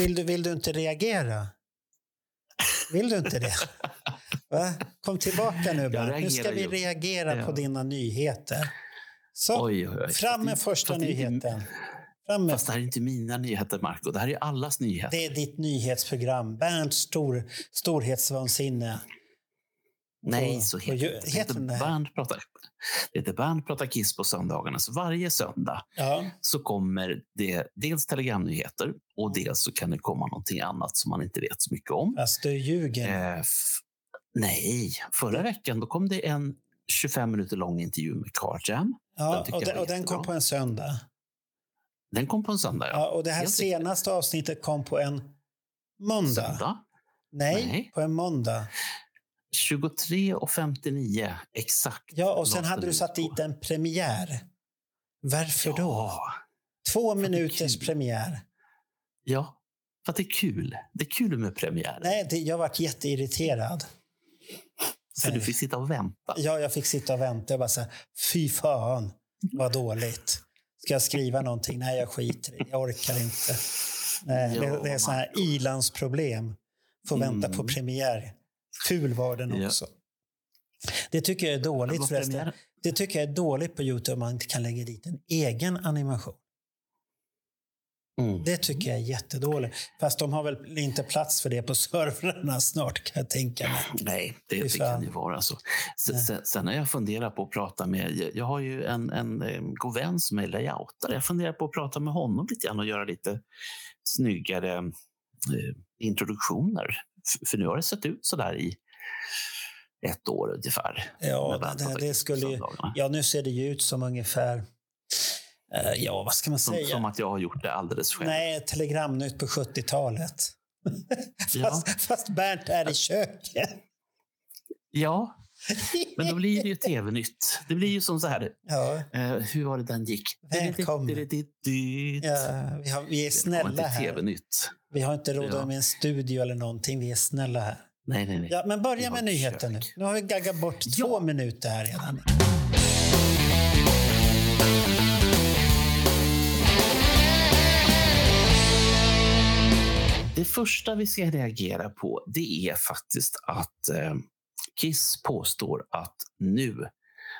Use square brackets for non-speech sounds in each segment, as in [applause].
Vill du, vill du inte reagera? Vill du inte det? [laughs] Va? Kom tillbaka nu Bernt. Nu ska vi ju. reagera på Ja. dina nyheter. Så, Oj, oj, oj. fram med Fast första det är inte- nyheten. Fram med, Fast det här är inte mina nyheter, Marco. Det här är allas nyheter. det är ditt nyhetsprogram. Bernts stor, storhetsvansinne. Nej, så heter det. Det heter det? Bernt pratar, det heter Bernt pratar Kiss på söndagarna. Så varje söndag Ja, så kommer det dels telegramnyheter och dels så kan det komma någonting annat som man inte vet så mycket om. fast du ljuger. Eh, nej, förra veckan då kom det en 25 minuter lång intervju med Car Jam. ja, den och, den, och den kom på en söndag. Den kom på en söndag. Ja, och det här Helt riktigt. senaste avsnittet kom på en måndag. Söndag. Nej, Nej. på en måndag. 23.59 exakt. Ja, och sen hade du satt på. dit en premiär. Varför då? Ja, Två det är minuters premiär. ja, för att det är kul. Det är kul med premiärer. Nej, det, jag varit jätteirriterad. För du fick sitta och vänta. Ja, jag fick sitta och vänta. Jag bara så här, fy fan, vad dåligt. Ska jag skriva någonting? Nej, jag skiter i det. Jag orkar inte. Nej, det, det är sådana här ilandsproblem. Få vänta på Mm. premiär. Ful var den Ja. också. Det tycker jag är dåligt förresten. Det tycker jag är dåligt på Youtube om man inte kan lägga dit en egen animation. Mm. Det tycker jag är jättedåligt. Fast de har väl inte plats för det på [laughs] servrarna snart kan jag tänka mig. Nej, det, det kan ju vara så. Sen, Nej. sen, sen har jag funderat på att prata med... jag- har ju en, en, eh, god vän som är layoutare. Jag funderar på att prata med honom lite grann och göra lite snyggare eh, introduktioner. För nu har det sett ut så där i ett år ungefär. Ja, det, det, skulle ju, ja, nu ser det ju ut som ungefär... eh, ja, vad ska man Som, säga? som att jag har gjort det alldeles själv. Nej, telegramnytt på 70-talet. Ja. [laughs] fast, fast Bernt är i köket. ja, men då blir det ju tv-nytt. Det blir ju som så här. ja, Eh, hur var det den gick? Välkommen. Ja, vi, har, vi är snälla här. tv-nytt. Vi har inte råd Ja. med en studio eller någonting. Vi är snälla här. Nej, nej, nej. Ja, men börja med nyheten nu. Nu har vi gaggat bort Ja. två minuter här redan. Det första vi ska reagera på det är faktiskt att eh, Kiss påstår att nu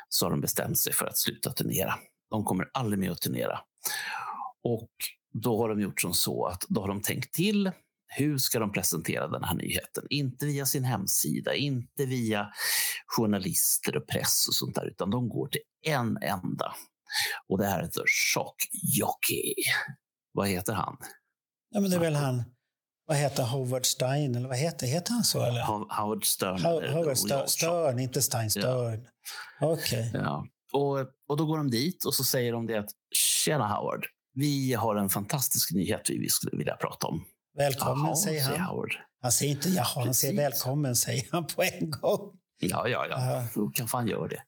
så har de bestämt sig för att sluta turnera. De kommer aldrig mer att turnera. Och då har de gjort som så att då har de tänkt till. Hur ska de presentera den här nyheten? Inte via sin hemsida, inte via journalister och press och sånt där, utan de går till en enda. Och det här heter Shock Jockey. Vad heter han? Ja, men det är väl han, vad heter han, Howard Stein, eller vad heter, heter han så? Eller? How- Howard Stern. Howard Stern. Stern, inte Stein, Stern. Okej. Ja. Och, och då går de dit och så säger de det att Tjena Howard, vi har en fantastisk nyhet vi skulle vilja prata om. Välkommen, Jaha, säger han. Howard. Han säger inte jaha, han säger välkommen, säger han på en gång. Ja, ja, ja. Ja. Då kan fan göra det.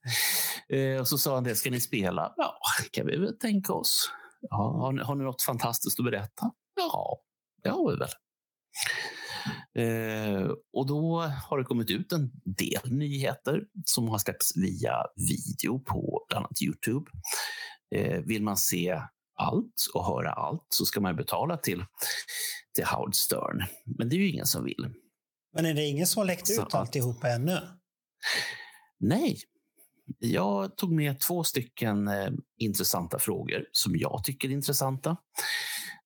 Eh, och så sa han det, ska ni spela? Ja, kan vi väl tänka oss. Ja, har, ni, har ni något fantastiskt att berätta? Ja, det har vi väl. Eh, och då har det kommit ut en del nyheter som har släppts via video på bland annat Youtube. Eh, vill man se allt och höra allt så ska man betala till, till Howard Stern. Men det är ju ingen som vill. Men är det ingen som har läckt Så ut att- alltihopa ännu? Nej. Jag tog med två stycken eh, intressanta frågor som jag tycker är intressanta.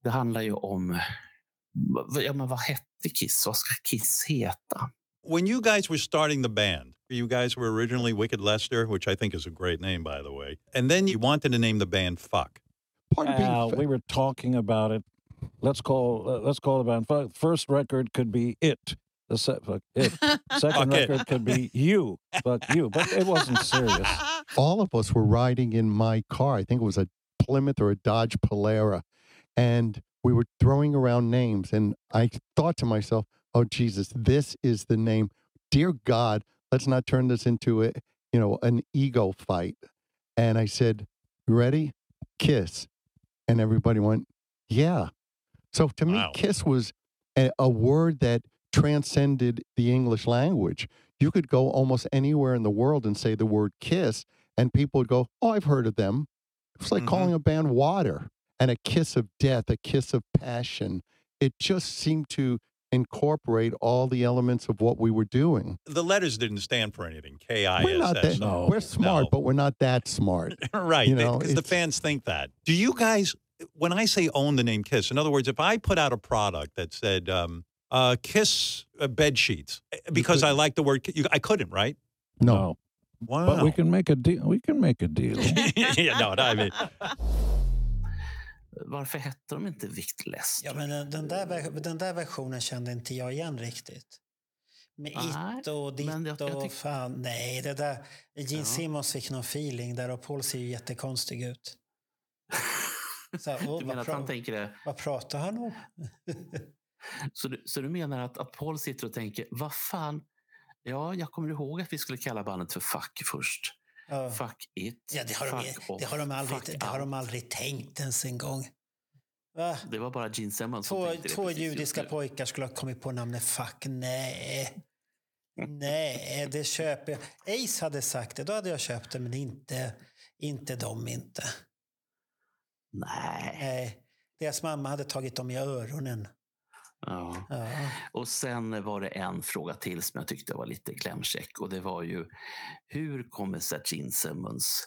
Det handlar ju om ja, men vad hette Kiss? Vad ska Kiss heta? When you guys were starting the band, you guys were originally Wicked Lester, which I think is a great name, by the way. And then you wanted to name the band Fuck. Part of being Uh, we were talking about it. Let's call uh, let's call it band. Fir- First record could be it. The se- fuck, it. [laughs] Second Fuck it. record could be you. Fuck you. But it wasn't serious. [laughs] all of us were riding in my car. I think it was a Plymouth or a Dodge Polara. And we were throwing around names, and I thought to myself, "Oh Jesus, this is the name. Dear God, let's not turn this into a you know an ego fight." And I said, ready? Kiss," and everybody went, "Yeah." So to me, kiss was a, a word that transcended the English language. You could go almost anywhere in the world and say the word kiss, and people would go, Oh, I've heard of them. It's like Mhm. calling a band water and a kiss of death, a kiss of passion. It just seemed to incorporate all the elements of what we were doing. The letters didn't stand for anything. K I We're not that No. we're smart, No. but we're not that smart. [laughs] right. You know, Because the fans think that. Do you guys, when I say own the name Kiss, in other words, if I put out a product that said um, uh, Kiss uh, bed sheets, eh, because I like the word, you, I couldn't, right? No. Wow. But we can make a deal. We can make a deal. yeah, no, I mean, [laughs] Varför hette de inte Vict Lester? Ja, men den- där, den där versionen kände inte jag igen riktigt. Med Nej, it och ditt men jag- jag och fan. Nej, det där. Gene Ja. Simmons fick någon feeling där och Paul ser ju jättekonstig ut. [laughs] Så, här, åh, Du menar att han tänker det? vad pratar han om? [laughs] Så du, så du menar att, att Paul sitter och tänker, vad fan? Ja, jag kommer ihåg att vi skulle kalla bandet för Fuck först. Ja. Fuck it. Ja, det har, de, fuck off, det, har de aldrig, det har de aldrig tänkt ens en gång. Va? Det var bara Gene Simmons som Två, tänkte det två judiska pojkar skulle ha kommit på namnet Fuck. Nej. Nej, det köper jag. Ace hade sagt det, då hade jag köpt det, men inte, inte de inte. Nej. Nej. Deras mamma hade tagit dem i öronen. Ja. Ja. Och sen var det en fråga till som jag tyckte var lite klämkäck och det var ju hur kommer Gene Simmons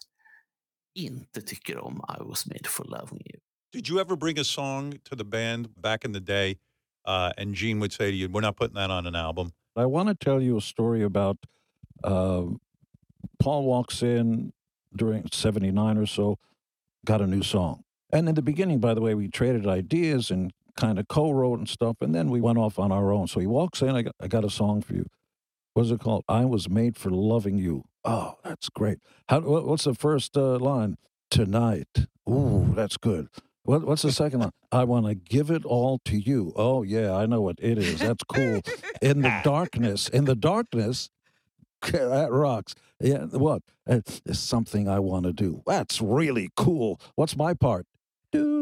inte tycker om I was made for loving you? did you ever bring a song to the band back in the day uh, and Gene would say to you, we're not putting that on an album? I want to tell you a story about um Paul walks in during 79 or so, got a new song. And in the beginning, by the way, we traded ideas and kind of co wrote and stuff. And then we went off on our own. So he walks in, I got, I got a song for you. What's it called? I was made for loving you. Oh, that's great. How, what, what's the first uh, line? Tonight. Ooh, that's good. What, what's the second line? I want to give it all to you. Oh, yeah, I know what it is. That's cool. In the [laughs] darkness, in the darkness, [laughs] that rocks. Yeah, what? Uh, There's something I want to do. That's really cool. What's my part? Do.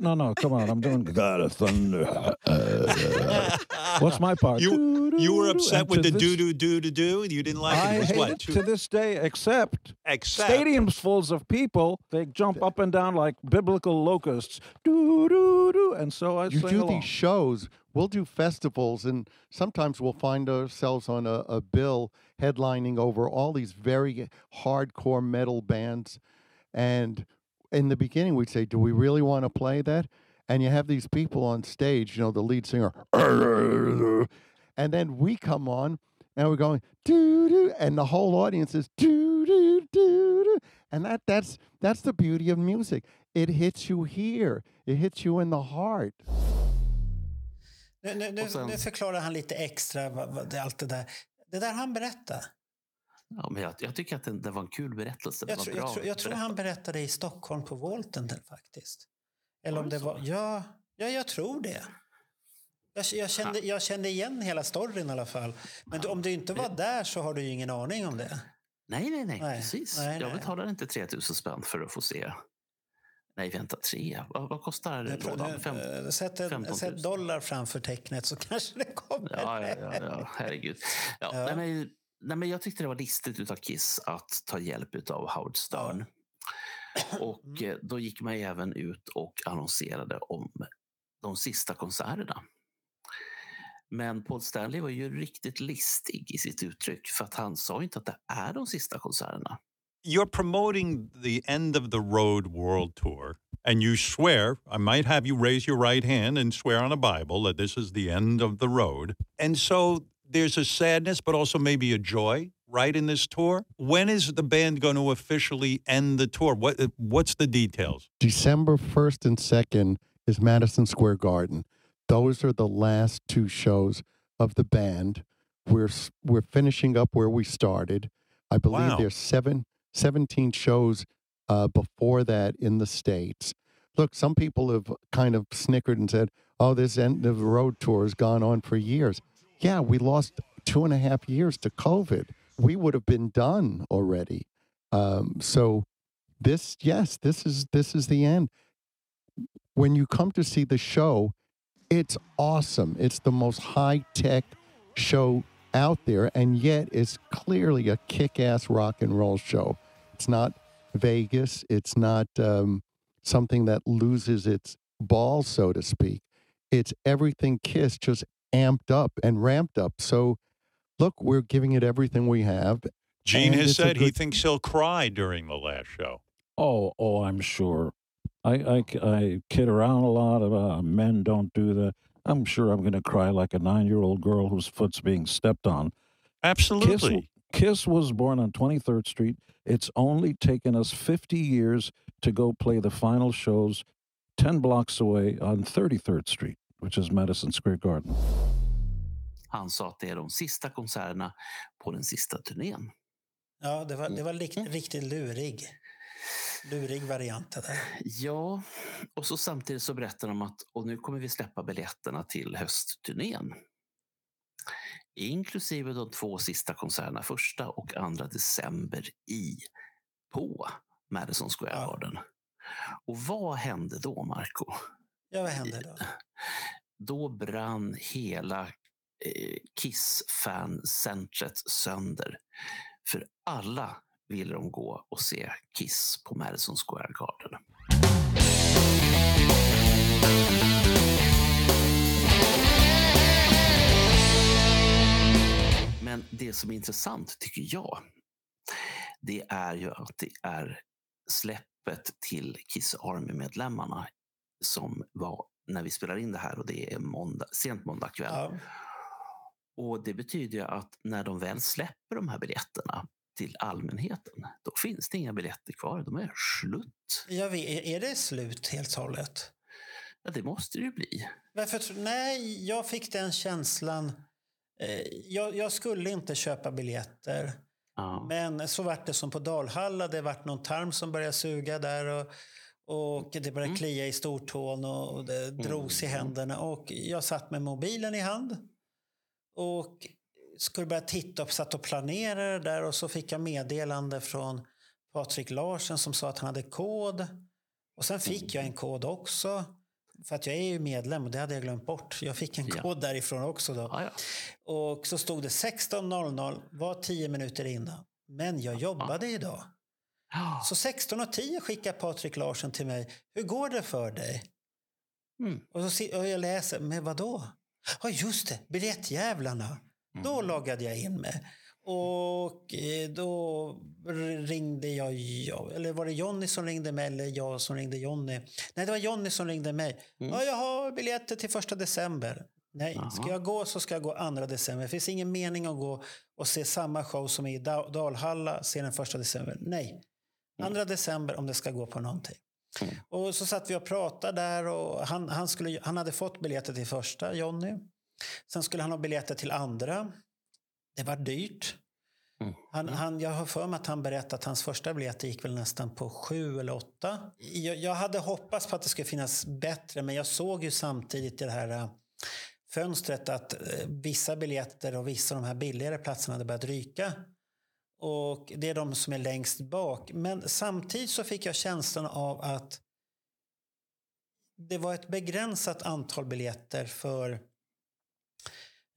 No, no, come on. I'm doing [laughs] God of Thunder. [laughs] What's my part? You- Do, do, You were upset And with the this- do do do do do. You didn't like it. I It was hate what? it to this day, except Except stadiums fulls of people. They jump up and down like biblical locusts. Do, do, do. And so I you sing do along. these shows we'll do festivals and sometimes we'll find ourselves on a, a bill headlining over all these very hardcore metal bands and in the beginning we'd say do we really want to play that and you have these people on stage you know the lead singer [laughs] and then we come on and we're going doo doo and the whole audience is doo doo doo doo and that that's that's the beauty of music it hits you here it hits you in the heart Nu, nu, nu, Och sen- nu förklarar han lite extra vad, vad, det, allt det där. Det där han berättade. Ja, men jag, jag tycker att det, det var en kul berättelse. Jag, tror- jag, tror- jag tror han berättade i Stockholm på Volten faktiskt. Eller om det var... Ja, ja, jag tror det. Jag, jag, kände, jag kände igen hela storyn i alla fall. Men du, om du inte var där så har du ju ingen aning om det. Nej, nej, nej, Nej, precis. nej, jag nej. betalar inte 3000 spänn för att få se. Nej, vänta, tre. Vad, vad kostar Nu, lådan? Fem? sätt, en, 15 000. sätt dollar framför tecknet så [laughs] kanske det kommer. Ja, ja, ja, ja, herregud. Ja, Ja. Nej, nej, men jag tyckte det var listigt utav Kiss att ta hjälp av Howard Stern. Och Mm. eh, då gick man även ut och annonserade om de sista konserterna. Men Paul Stanley var ju riktigt listig i sitt uttryck för att han sa inte att det är de sista konserterna. you're promoting the end of the road world tour and you swear i might have you raise your right hand and swear on a bible that this is the end of the road and so there's a sadness but also maybe a joy right in this tour when is the band going to officially end the tour what what's the details December 1st and 2nd is Madison Square Garden. Those are the last two shows of the band. We're we're finishing up where we started. I believe Wow. there's seven, 17 shows uh, before that in the States. look, some people have kind of snickered and said, oh, this end of the road tour has gone on for years. Yeah, we lost two and a half years to COVID. We would have been done already. Um, so this, yes, this is this is the end. When you come to see the show, it's awesome. It's the most high tech show out there, and yet it's clearly a kick ass rock and roll show. It's not Vegas. It's not um, something that loses its ball, so to speak. It's everything Kiss just amped up and ramped up. So, look, we're giving it everything we have. Gene has it's a said he thinks he'll cry during the last show. Oh, oh, I'm sure. I, I, I kid around a lot about men don't do that. I'm sure I'm going to cry like a nine year old girl whose foot's being stepped on. Absolutely. Kiss, Kiss was born on 23rd Street. It's only taken us 50 years to go play the final shows 10 blocks away on 33rd Street, which is Madison Square Garden. Han sa att det är de sista konserterna på den sista turnén. Ja, det var, det var likt, riktigt lurig. Lurig variant där. Ja, och så samtidigt så berättar de att och nu kommer vi släppa biljetterna till höstturnén. Inklusive de två sista konserterna, första och andra december i på Madison Square Ja. Garden. Och vad hände då, Marco? Ja, vad hände då? [laughs] Då brann hela eh, Kiss-fancentret sönder. För alla ville de gå och se Kiss på Madison Square Garden. Men det som är intressant, tycker jag, det är ju att det är släppet till Kiss Army-medlemmarna som var när vi spelar in det här och det är måndag, sent måndag kväll. Ja, Och det betyder att när de väl släpper de här biljetterna till allmänheten, då finns det inga biljetter kvar. De är slut. jag vet, är- det slut helt och hållet? Ja, det måste det ju bli. Varför, nej, jag fick den känslan. Eh, jag, jag skulle inte köpa biljetter. Ja. Men så vart det som på Dalhalla. Det vart någon tarm som började suga där. Och, och det började Mm. klia i stortån och, det drogs i Mm. händerna. Och jag satt med mobilen i hand. Och skulle börja titta och satt och planerade där. Och så fick jag meddelande från Patrik Larsen som sa att han hade kod. Och sen fick jag en kod också. För att jag är ju medlem och det hade jag glömt bort. Jag fick en Ja. kod därifrån också då. Ja, ja. Och så stod det 16.00, var 10 minuter innan. Men jag jobbade idag. Så 16.10 skickar Patrik Larsson till mig. Hur går det för dig? Mm. Och, så, och jag läser, men vad då? Ja, just det, biljettjävlarna. Då loggade jag in mig. Och eh, då ringde jag, eller var det Jonny som ringde mig eller jag som ringde Jonny? Nej, det var Jonny som ringde mig. Ja, jag har biljetter till första december. Nej, ska Jaha. jag gå så ska jag gå andra december. Det finns ingen mening att gå och se samma show som i Da- Dalhalla, se den första december. Nej, andra december om det ska gå på någonting. Mm. Och så satt vi och pratade där och han, han, skulle, han hade fått biljetter till första, Jonny. Sen skulle han ha biljetter till andra. Det var dyrt. Mm. Han, han, jag har för mig att han berättade att hans första biljetter gick väl nästan på sju eller åtta. Jag, jag hade hoppats på att det skulle finnas bättre, men jag såg ju samtidigt i det här äh, fönstret att eh, vissa biljetter och vissa av de här billigare platserna hade börjat ryka. Och det är de som är längst bak. Men samtidigt så fick jag känslan av att det var ett begränsat antal biljetter för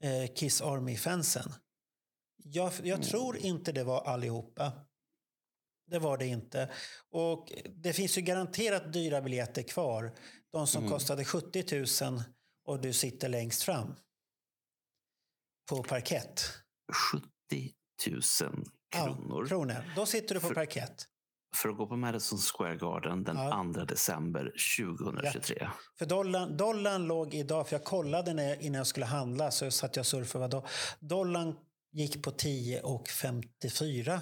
eh, Kiss Army-fansen. Jag, jag tror inte det var allihopa. Det var det inte. Och det finns ju garanterat dyra biljetter kvar. De som kostade 70 000 och du sitter längst fram. På parkett. 70 000 kronor Ja, kronor. Då sitter du på För- parkett. för att gå på Madison Square Garden den Ja. 2 december 2023. För dollarn, dollarn låg idag, för jag kollade när, jag- innan jag skulle handla, så satt jag och surfade. Vad då. Dollarn gick på 10 och 54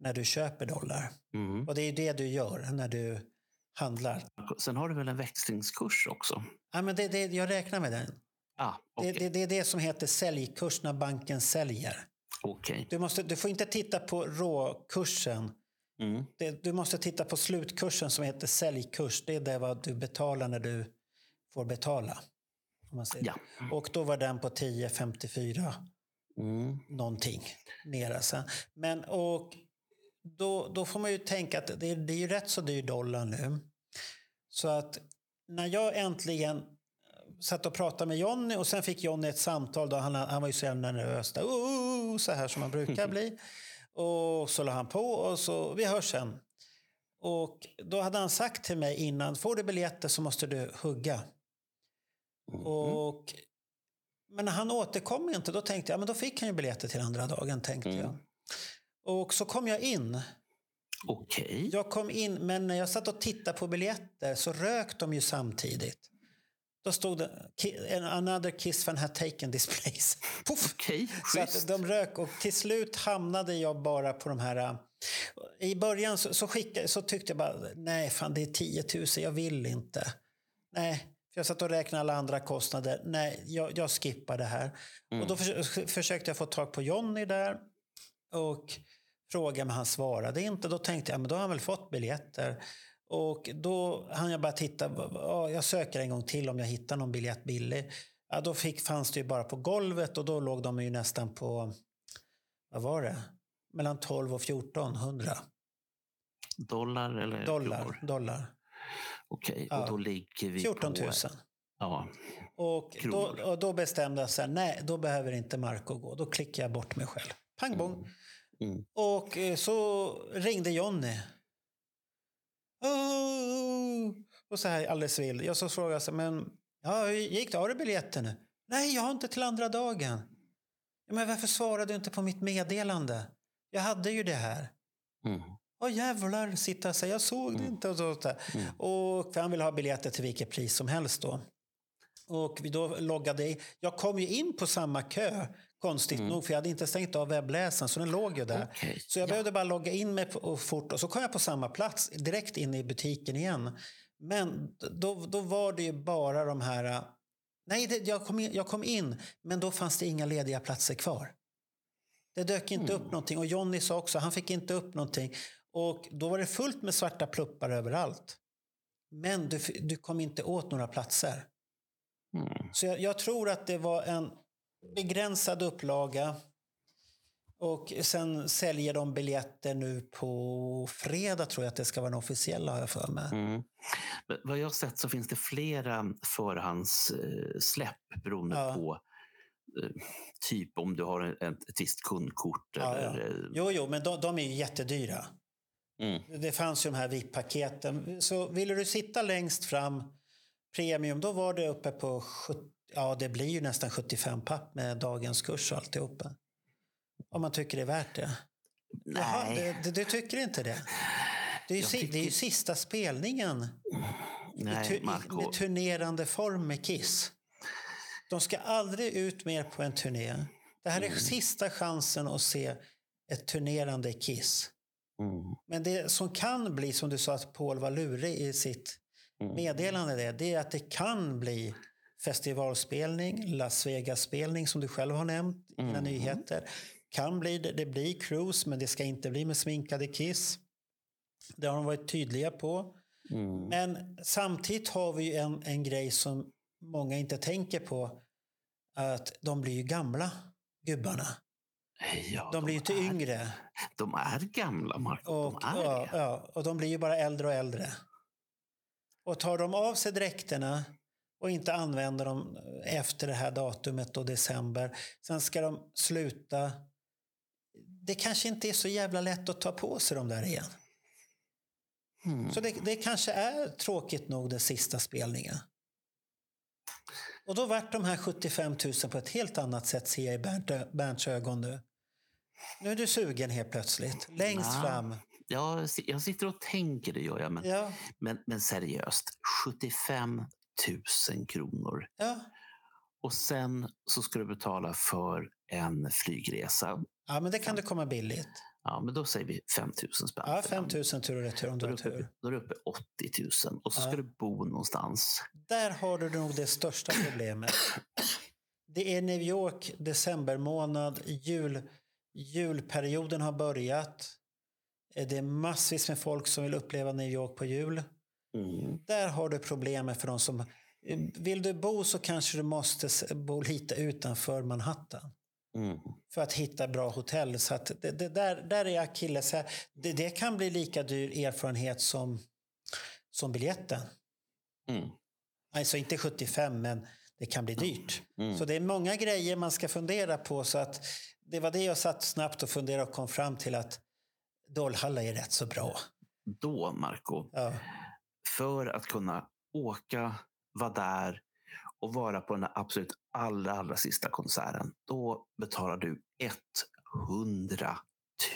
när du köper dollar. Mm. Och det är det du gör när du handlar. Sen har du väl en växlingskurs också? Ja, men det, det, jag räknar med den. Ah, Det, Okej. det, det är det som heter säljkurs när banken säljer. Okej. Du, måste, du får inte titta på råkursen Mm. Det, du måste titta på slutkursen som heter säljkurs. Det är det vad du betalar när du får betala. Om man säger. Ja. Och då var den på 10,54 Mm. någonting nere sen. Men och då, då får man ju tänka att det, är- det är ju rätt så dyr dollar nu. Så att när jag äntligen satt och pratade med Jonny och sen fick Jonny ett samtal. Då han, han var ju så jävla nervös. Där, "Oh", så här som man brukar bli. Och så la han på och så, vi hörs sen. Och då hade han sagt till mig innan, får du biljetter så måste du hugga. Mm. Och, men när han återkom inte, då tänkte jag, men då fick han ju biljetter till andra dagen. tänkte Mm. jag. Och så kom jag in. Okej. Jag kom in, men när jag satt och tittade på biljetter så rök de ju samtidigt. Då stod det "Ki- “Another kiss van had taken this place”. [laughs] Puff! Okej, Så att de rök och till slut hamnade jag bara på de här... äh, I början så, så, skickade, så tyckte jag bara, nej fan det är 10 000, jag vill inte. Nej, för jag satt och räknade alla andra kostnader. Nej, jag, jag skippar det här. Och då förs- försökte jag få tag på Jonny där och frågade men han svarade inte. Då tänkte jag, men då har han väl fått biljetter. Och då hann jag bara titta, ja, jag söker en gång till om jag hittar någon biljett billig. Ja, då fick, fanns det ju bara på golvet och då låg de ju nästan på, vad var det? Mellan 12 och 1400 Dollar eller dollar. kronor? dollar. Okej, Ja. och då ligger vi 14 000. på... Ja. Och då, och då bestämde jag så här, nej, då behöver inte Marco gå. Då klickar jag bort mig själv. Pang bong. Mm. Och eh, så ringde Jonny. Oh! Och så här alldeles vild. Jag så frågade jag men ja, gick det? Har du biljetten nu? Nej, jag har inte till andra dagen. Ja, men varför svarade du inte på mitt meddelande? Jag hade ju det här. Mm. Åh jävlar, sitta och säga jag såg det inte. Och, så, där. och han ville ha biljetter till vilket pris som helst då. Och vi då loggade i. Jag kom ju in på samma kö, konstigt nog, för jag hade inte stängt av webbläsaren, så den låg ju där. Okej, Så jag ja. behövde bara logga in mig och fort och så kom jag på samma plats, direkt in i butiken igen. Men då, då var det ju bara de här... äh, Nej, det, jag, kom in, jag kom in, men då fanns det inga lediga platser kvar. Det dök inte upp någonting. Och Jonny sa också, han fick inte upp någonting. Och då var det fullt med svarta pluppar överallt. Men du, du kom inte åt några platser. Mm. Så jag, jag tror att det var en begränsad upplaga. Och sen säljer de biljetter nu på fredag tror jag att det ska vara den officiella har jag för mig. Mm. Vad jag har sett så finns det flera förhandssläpp beroende Ja. på eh, typ om du har ett visst kundkort. Ja, eller, ja. eh, Jo, jo, men de, de är ju jättedyra. Mm. Det fanns ju de här VIP-paketen. Så ville du sitta längst fram, premium, då var det uppe på 70, ja, det blir ju nästan 75 papp med dagens kurs och alltihopa. Om man tycker det är värt det. Jaha, Nej, det, det, du tycker inte det? Det är ju, si, det är ju tycker- sista spelningen i, nej tu, i, Marco. med turnerande form med Kiss. De ska aldrig ut mer på en turné. Det här är Mm. sista chansen att se ett turnerande Kiss. Mm. Men det som kan bli, som du sa att Paul var lurig i sitt. Meddelande, det, det är att det kan bli festivalspelning, Las Vegas-spelning som du själv har nämnt i dina Mm. nyheter. Kan bli det, det blir cruise, men det ska inte bli med sminkade Kiss. Det har de varit tydliga på. Mm. Men samtidigt har vi en, en grej som många inte tänker på. Att de blir ju gamla, gubbarna. Ja, De blir ju inte är, yngre. De är gamla, Marco. Och, de är ja, och de blir ju bara äldre och äldre. Och tar de av sig dräkterna och inte använder dem efter det här datumet och december. Sen ska de sluta. Det kanske inte är så jävla lätt att ta på sig dem där igen. Mm. Så det, det kanske är tråkigt nog den sista spelningen. Och då vart de här 75 000 på ett helt annat sätt ser jag i Bernt, Bernts ögon nu. Nu är du sugen helt plötsligt. Längst fram. Ja, jag jag sitter och tänker, det gör jag. Men, Ja, men, men seriöst, 75 000 kronor. ja. Och sen så ska du betala för en flygresa. ja men det kan det komma billigt. Ja, men då säger vi 5 000 spänn. Ja, för 5 den. 000 tur och retur om du har du tur. då är du uppe 80 000 och så ska Ja. du bo någonstans. Där har du nog det största [clears throat] problemet. Det är New York, december månad, jul, julperioden har börjat. Eh, Det är massvis med folk som vill uppleva New York på jul. Mm. Där har du problemet för de som... eh, Vill du bo så kanske du måste bo lite utanför Manhattan Mm. för att hitta bra hotell. Så att det, det där, där är akilles. Det, det kan bli lika dyr erfarenhet som, som biljetten. Mm. Alltså inte 75 men det kan bli dyrt. Mm. Så det är många grejer man ska fundera på. Så att det var det jag satt snabbt och funderade och kom fram till att Dolhalla är rätt så bra. Då, Marco, Ja. för att kunna åka, vara där och vara på den absolut allra, allra sista konserten, då betalar du 100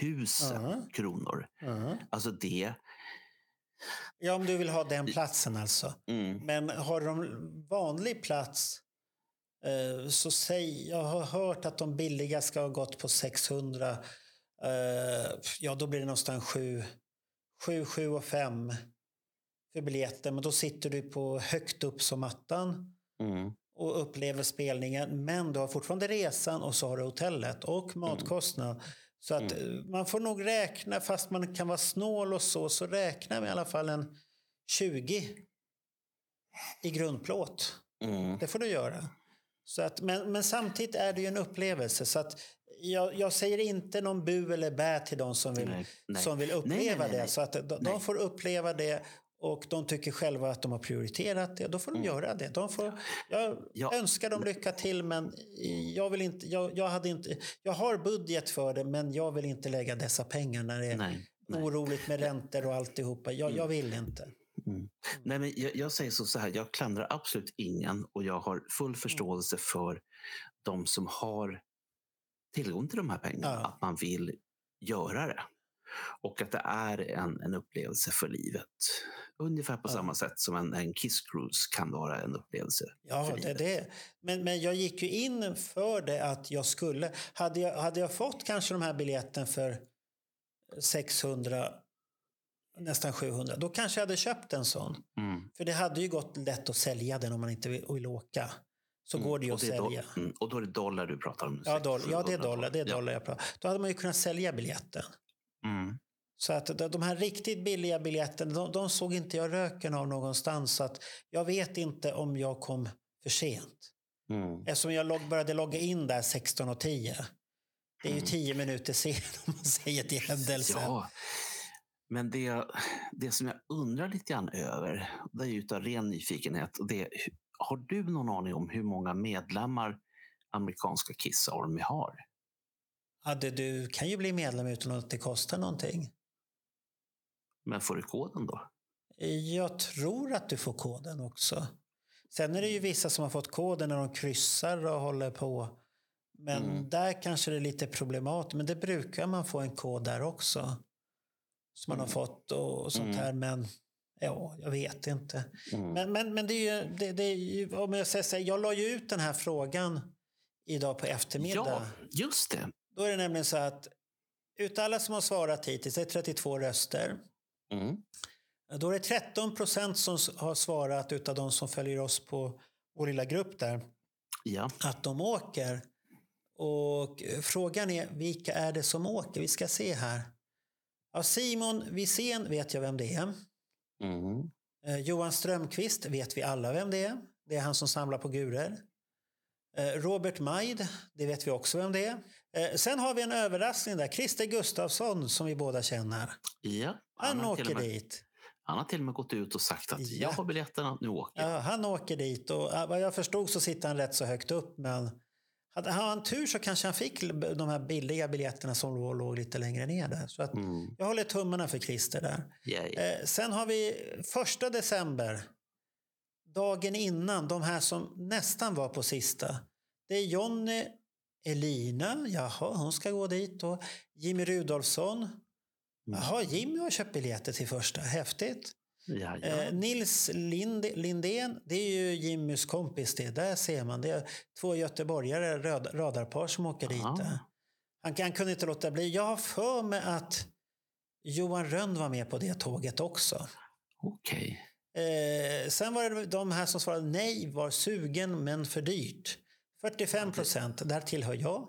000 Ja. kronor. Mhm. Alltså det... ja, om du vill ha den platsen alltså. Mm, Men har de vanlig plats eh, så säg, jag har hört att de billiga ska ha gått på 600. Eh, ja, då blir det någonstans 7, 7, 7 och 5 för biljetten. Men då sitter du på högt upp som mattan mm, och upplever spelningen. Men du har fortfarande resan och så har du hotellet och matkostnad. Så att eh, man får nog räkna, fast man kan vara snål och så, så räkna med i alla fall en 20 i grundplåt. mm. Det får du göra. Så att, men, men samtidigt är det ju en upplevelse. Så att jag, jag säger inte någon bu eller bä till de som vill, Nej, nej. som vill uppleva nej, det. Så att de, de får uppleva det och de tycker själva att de har prioriterat det. Då får de göra det. De får, jag Mm. Ja. önskar dem lycka till men jag, vill inte, jag, jag, hade inte, jag har budget för det men jag vill inte lägga dessa pengar när det är oroligt med räntor och alltihopa. Jag, jag vill inte. Mm. Nej, men jag, jag säger så, så här, jag klandrar absolut ingen och jag har full förståelse för de som har tillgång till de här pengarna, Ja. att man vill göra det. Och att det är en, en upplevelse för livet. Ungefär på Ja. samma sätt som en, en Kiss Cruise kan vara en upplevelse Ja, för det, livet. det. Men, men jag gick ju in för det att jag skulle. Hade jag, hade jag fått kanske de här biljetten för 600, nästan 700, då kanske jag hade köpt en sån. Mm. För det hade ju gått lätt att sälja den om man inte vill, vill åka. Så går det ju att sälja. mm, och då är det dollar du pratar om. Ja, doll, ja, det är 600 dollar. Det är dollar jag pratar. Då hade man ju kunnat sälja biljetten. Mm. Så att de- här riktigt billiga biljetterna, de, de såg inte jag röken av någonstans. Så att jag vet inte om jag kom för sent. Mm. Eftersom jag log, började logga in där 16.10. Det är ju 10 minuter sen [laughs] om man säger till händelsen. Ja, men det, det som jag undrar lite grann över, det är ju utav ren nyfikenhet. och Det, är, har du någon aning om hur många medlemmar amerikanska Kiss Army har? Ja, det, du kan ju bli medlem utan att det kostar någonting. Men får du koden då? Jag tror att du får koden också. Sen är det ju vissa som har fått koden när de kryssar och håller på. Men Mm. där kanske det är lite problematiskt. Men det brukar man få en kod där också. Som man har fått och sånt Mm. här. Men ja, jag vet inte. Mm. Men, men, men det är ju, det, det är ju, om jag säger så här, jag la ju ut den här frågan idag på eftermiddag. Ja, just det. Då är det nämligen så att utav alla som har svarat hittills, det är 32 röster. Mm. Då är det 13 procent som har svarat utav de som följer oss på vår lilla grupp där Ja. att de åker. Och frågan är vilka är det som åker? Vi ska se här. Ja, Simon Wirsén vet jag vem det är. Mm. Eh, Johan Strömqvist vet vi alla vem det är. Det är han som samlar på gurer. Eh, Robert Maid, det vet vi också vem det är. Eh, sen har vi en överraskning där. Christer Gustafsson som vi båda känner. ja. Han, till åker med, dit. Han har till och med gått ut och sagt att Ja. jag har biljetterna, nu åker jag. Ja, han åker dit och vad jag förstod så sitter han rätt så högt upp. Men hade han tur så kanske han fick de här billiga biljetterna som låg, lite längre ner där. Så att Mm. jag håller tummarna för Christer där. Eh, sen har vi första december. Dagen innan, de här som nästan var på sista. Det är Jonny Elina, jaha, hon ska gå dit. Och Jimmy Rudolfsson. Jaha, Jimmy har köpt biljetter till första, häftigt. Ja, ja. Eh, Nils Lind, Lindén, det är ju Jimmys kompis det. Där ser man. Det är två göteborgare, röd, radarpar som åker dit. Ja. där. Han, han kunde inte låta bli. Jag har för mig att Johan Rönn var med på det tåget också. Okej. Eh, sen var det de här som svarade nej, var sugen men för dyrt. 45 procent, där tillhör jag.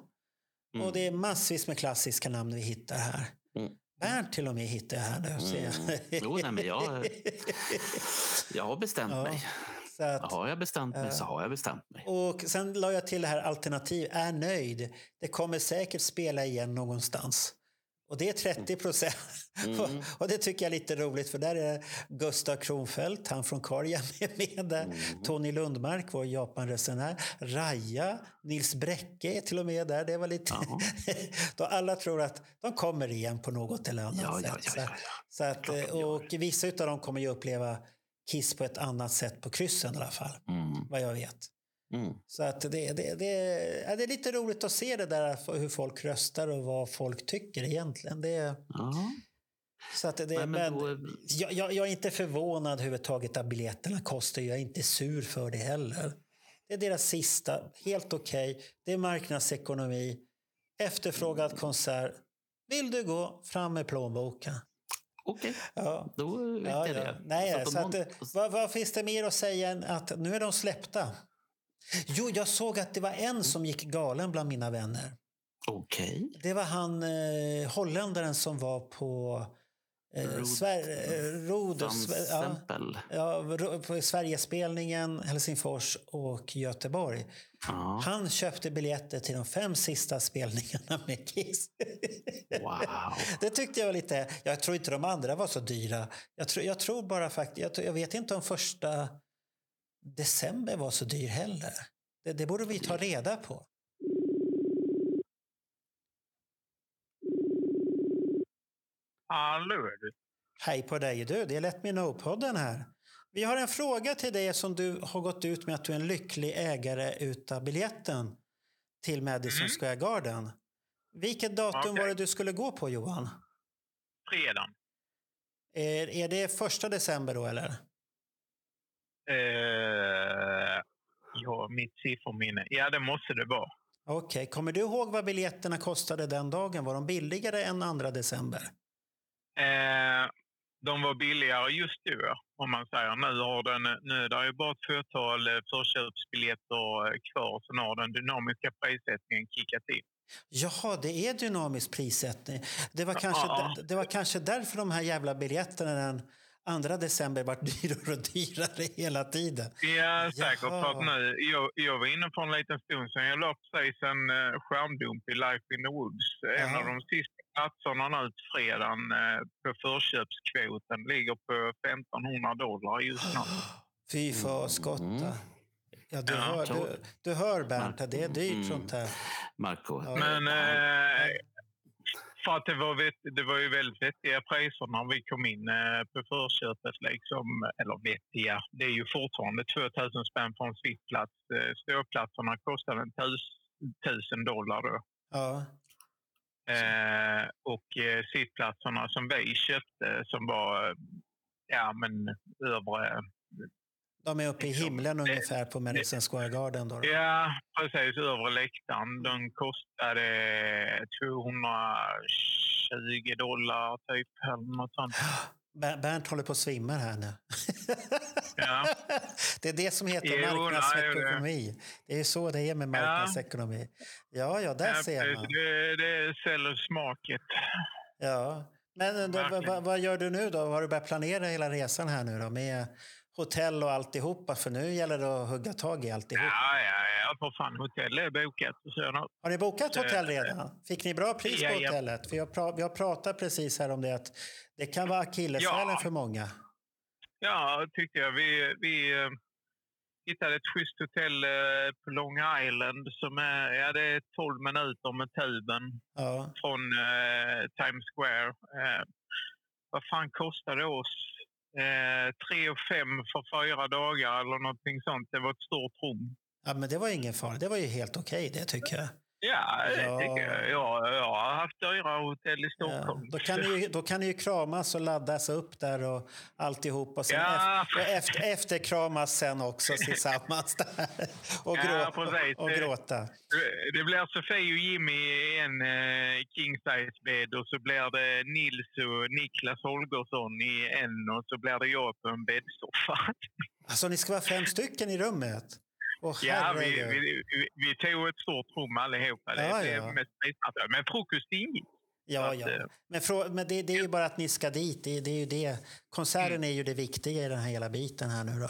Mm. Och det är massvis med klassiska namn vi hittar här. Mm. Bernt till och med hittade jag här nu. ser. Mm. Jo, nej, men jag, [laughs] jag har bestämt Ja. mig. Så att, Har jag bestämt mig så har jag bestämt mig. och sen la jag till det här alternativ, är nöjd. Det kommer säkert spela igen någonstans. Och det är 30 procent. Mm. [laughs] och det tycker jag är lite roligt för där är Gustav Kronfeldt, han från Karja [laughs] med, med där. Mm. Tony Lundmark, vår Japanresenär. Raja, Nils Bräcke är till och med där. Det var lite... [laughs] Då alla tror att de kommer igen på något eller annat Ja, sätt. ja, ja. Så att, och vissa av dem kommer ju uppleva Kiss på ett annat sätt på kryssen i alla fall, Mm. vad jag vet. Mm. Så att det, det, det, ja, det är lite roligt att se det där hur folk röstar och vad folk tycker egentligen. Det, Ja. så att det, Men, men, då, jag, jag, jag är inte förvånad överhuvudtaget att biljetterna kostar. Jag är inte sur för det heller. Det är deras sista, helt okej. Det är marknadsekonomi. Efterfrågad konsert. Vill du gå, fram med plånboken. Okej, Ja. då vet Ja, jag ja. det. Nej, Så så att vad, vad finns det mer att säga än att nu är de släppta? Jo, jag såg att det var en som gick galen bland mina vänner. Okej. Det var han eh, holländaren som var på eh, Rod- Sver- eh, Rod, ja, ja, på Sverigespelningen, Helsingfors och Göteborg. Ja. Han köpte biljetter till de fem sista spelningarna med Kiss. Wow. [laughs] Det tyckte jag var lite... Jag tror inte de andra var så dyra. Jag tror, jag tror bara faktiskt... Jag, jag vet inte om första december var så dyr heller. Det, det borde vi ta reda på. Hallå du. Hej på dig du, det är Let Me Know-podden här. Vi har en fråga till dig som du har gått ut med att du är en lycklig ägare utav biljetten till Madison Mm. Square Garden. Vilket datum Okej. var det du skulle gå på Johan? Fredagen. Är, är det första december då eller? Eh, ja, mitt sifferminne. Ja, det måste det vara. Okej, kommer du ihåg vad biljetterna kostade den dagen? Var de billigare än andra december? Eh, de var billigare just då, om man säger. Nu, har den, nu är det ju bara ett fåtal eh, förköpsbiljetter eh, kvar, så nu har den dynamiska prissättningen kickat in. Jaha, det är dynamisk prissättning. Det var kanske, Ja. det var kanske därför de här jävla biljetterna den 2 december var dyrare och dyrare hela tiden. Ja, säkert. För att nu, jag, jag var inne för en liten stund sedan. Jag la precis en eh, skärmdump i Life in the Woods. En Jaha. av de sista platserna nu till fredagen eh, på förköpskvoten ligger på 1500 dollar just nu. [gasps] Fy för skotta. Mm. Ja, du, Ja, hör, du, du hör Bernt, att det är dyrt Mm. sånt här. Marco. Ja. Men eh, för att det var, det var ju väldigt vettiga priser när vi kom in eh, på förköpet. Liksom, eller vettiga, det är ju fortfarande 2000 spänn för en sittplats. Eh, Ståplatserna kostade en tus- 1000 dollar då. Ja. Eh, och eh, sittplatserna som vi köpte som var ja, men övre... De är uppe i himlen ungefär på Madison Square Garden. Då. Ja, precis. Övre läktaren. Den kostade 220 dollar typ. Eller något sånt. [gasps] Ber- Bernt håller på att svimma här nu. Ja. [laughs] Det är det som heter Jo, nej, marknadsekonomi. Det är så det är med marknadsekonomi. Ja, ja, där Ja, ser man. det, det säljer smaket. Ja. Men då, Verkligen. vad, vad gör du nu då? Har du börjat planera hela resan här nu då? Med hotell och alltihopa? För nu gäller det att hugga tag i alltihop. Ja, ja, ja. För fan, hotell är bokat. Har ni bokat hotell redan? Fick ni bra pris på Ja, ja. hotellet? För jag pra, har pratat precis här om det att det kan vara akilleshälen Ja. för många. Ja, tyckte jag. Vi, vi eh, hittade ett schysst hotell eh, på Long Island som är, ja, det är 12 minuter med tuben Ja. från eh, Times Square. Eh, vad fan kostade det oss? Eh, 3 och fem för fyra dagar eller någonting sånt. Det var ett stort rum. ja, men det var ingen fara. Det var ju helt okej det tycker jag. Ja, det Ja. tycker jag. Ja, jag har haft dyrare hotell i Ja, Stockholm. då, kan ni, ju- då kan ni ju kramas och laddas upp där och alltihop. Och, sen Ja. efter, och efter, efterkramas sen också tillsammans där. Och, Ja, grå, precis. och gråta. Det blir Sofie och Jimmy i en eh, king size bädd och så blir det Nils och Niklas Holgersson i en och så blir det jag på en bäddsoffa. Alltså ni ska vara fem stycken i rummet? Åh, Ja, vi, vi, vi, vi tog ett stort rum allihopa. Det Ja, blev ja. mest. Men frukost ingick. Ja, ja. eh, Men, men det, det är ju bara att ni ska dit. Det, det är ju det. Konserten Mm. är ju det viktiga i den här hela biten här nu då.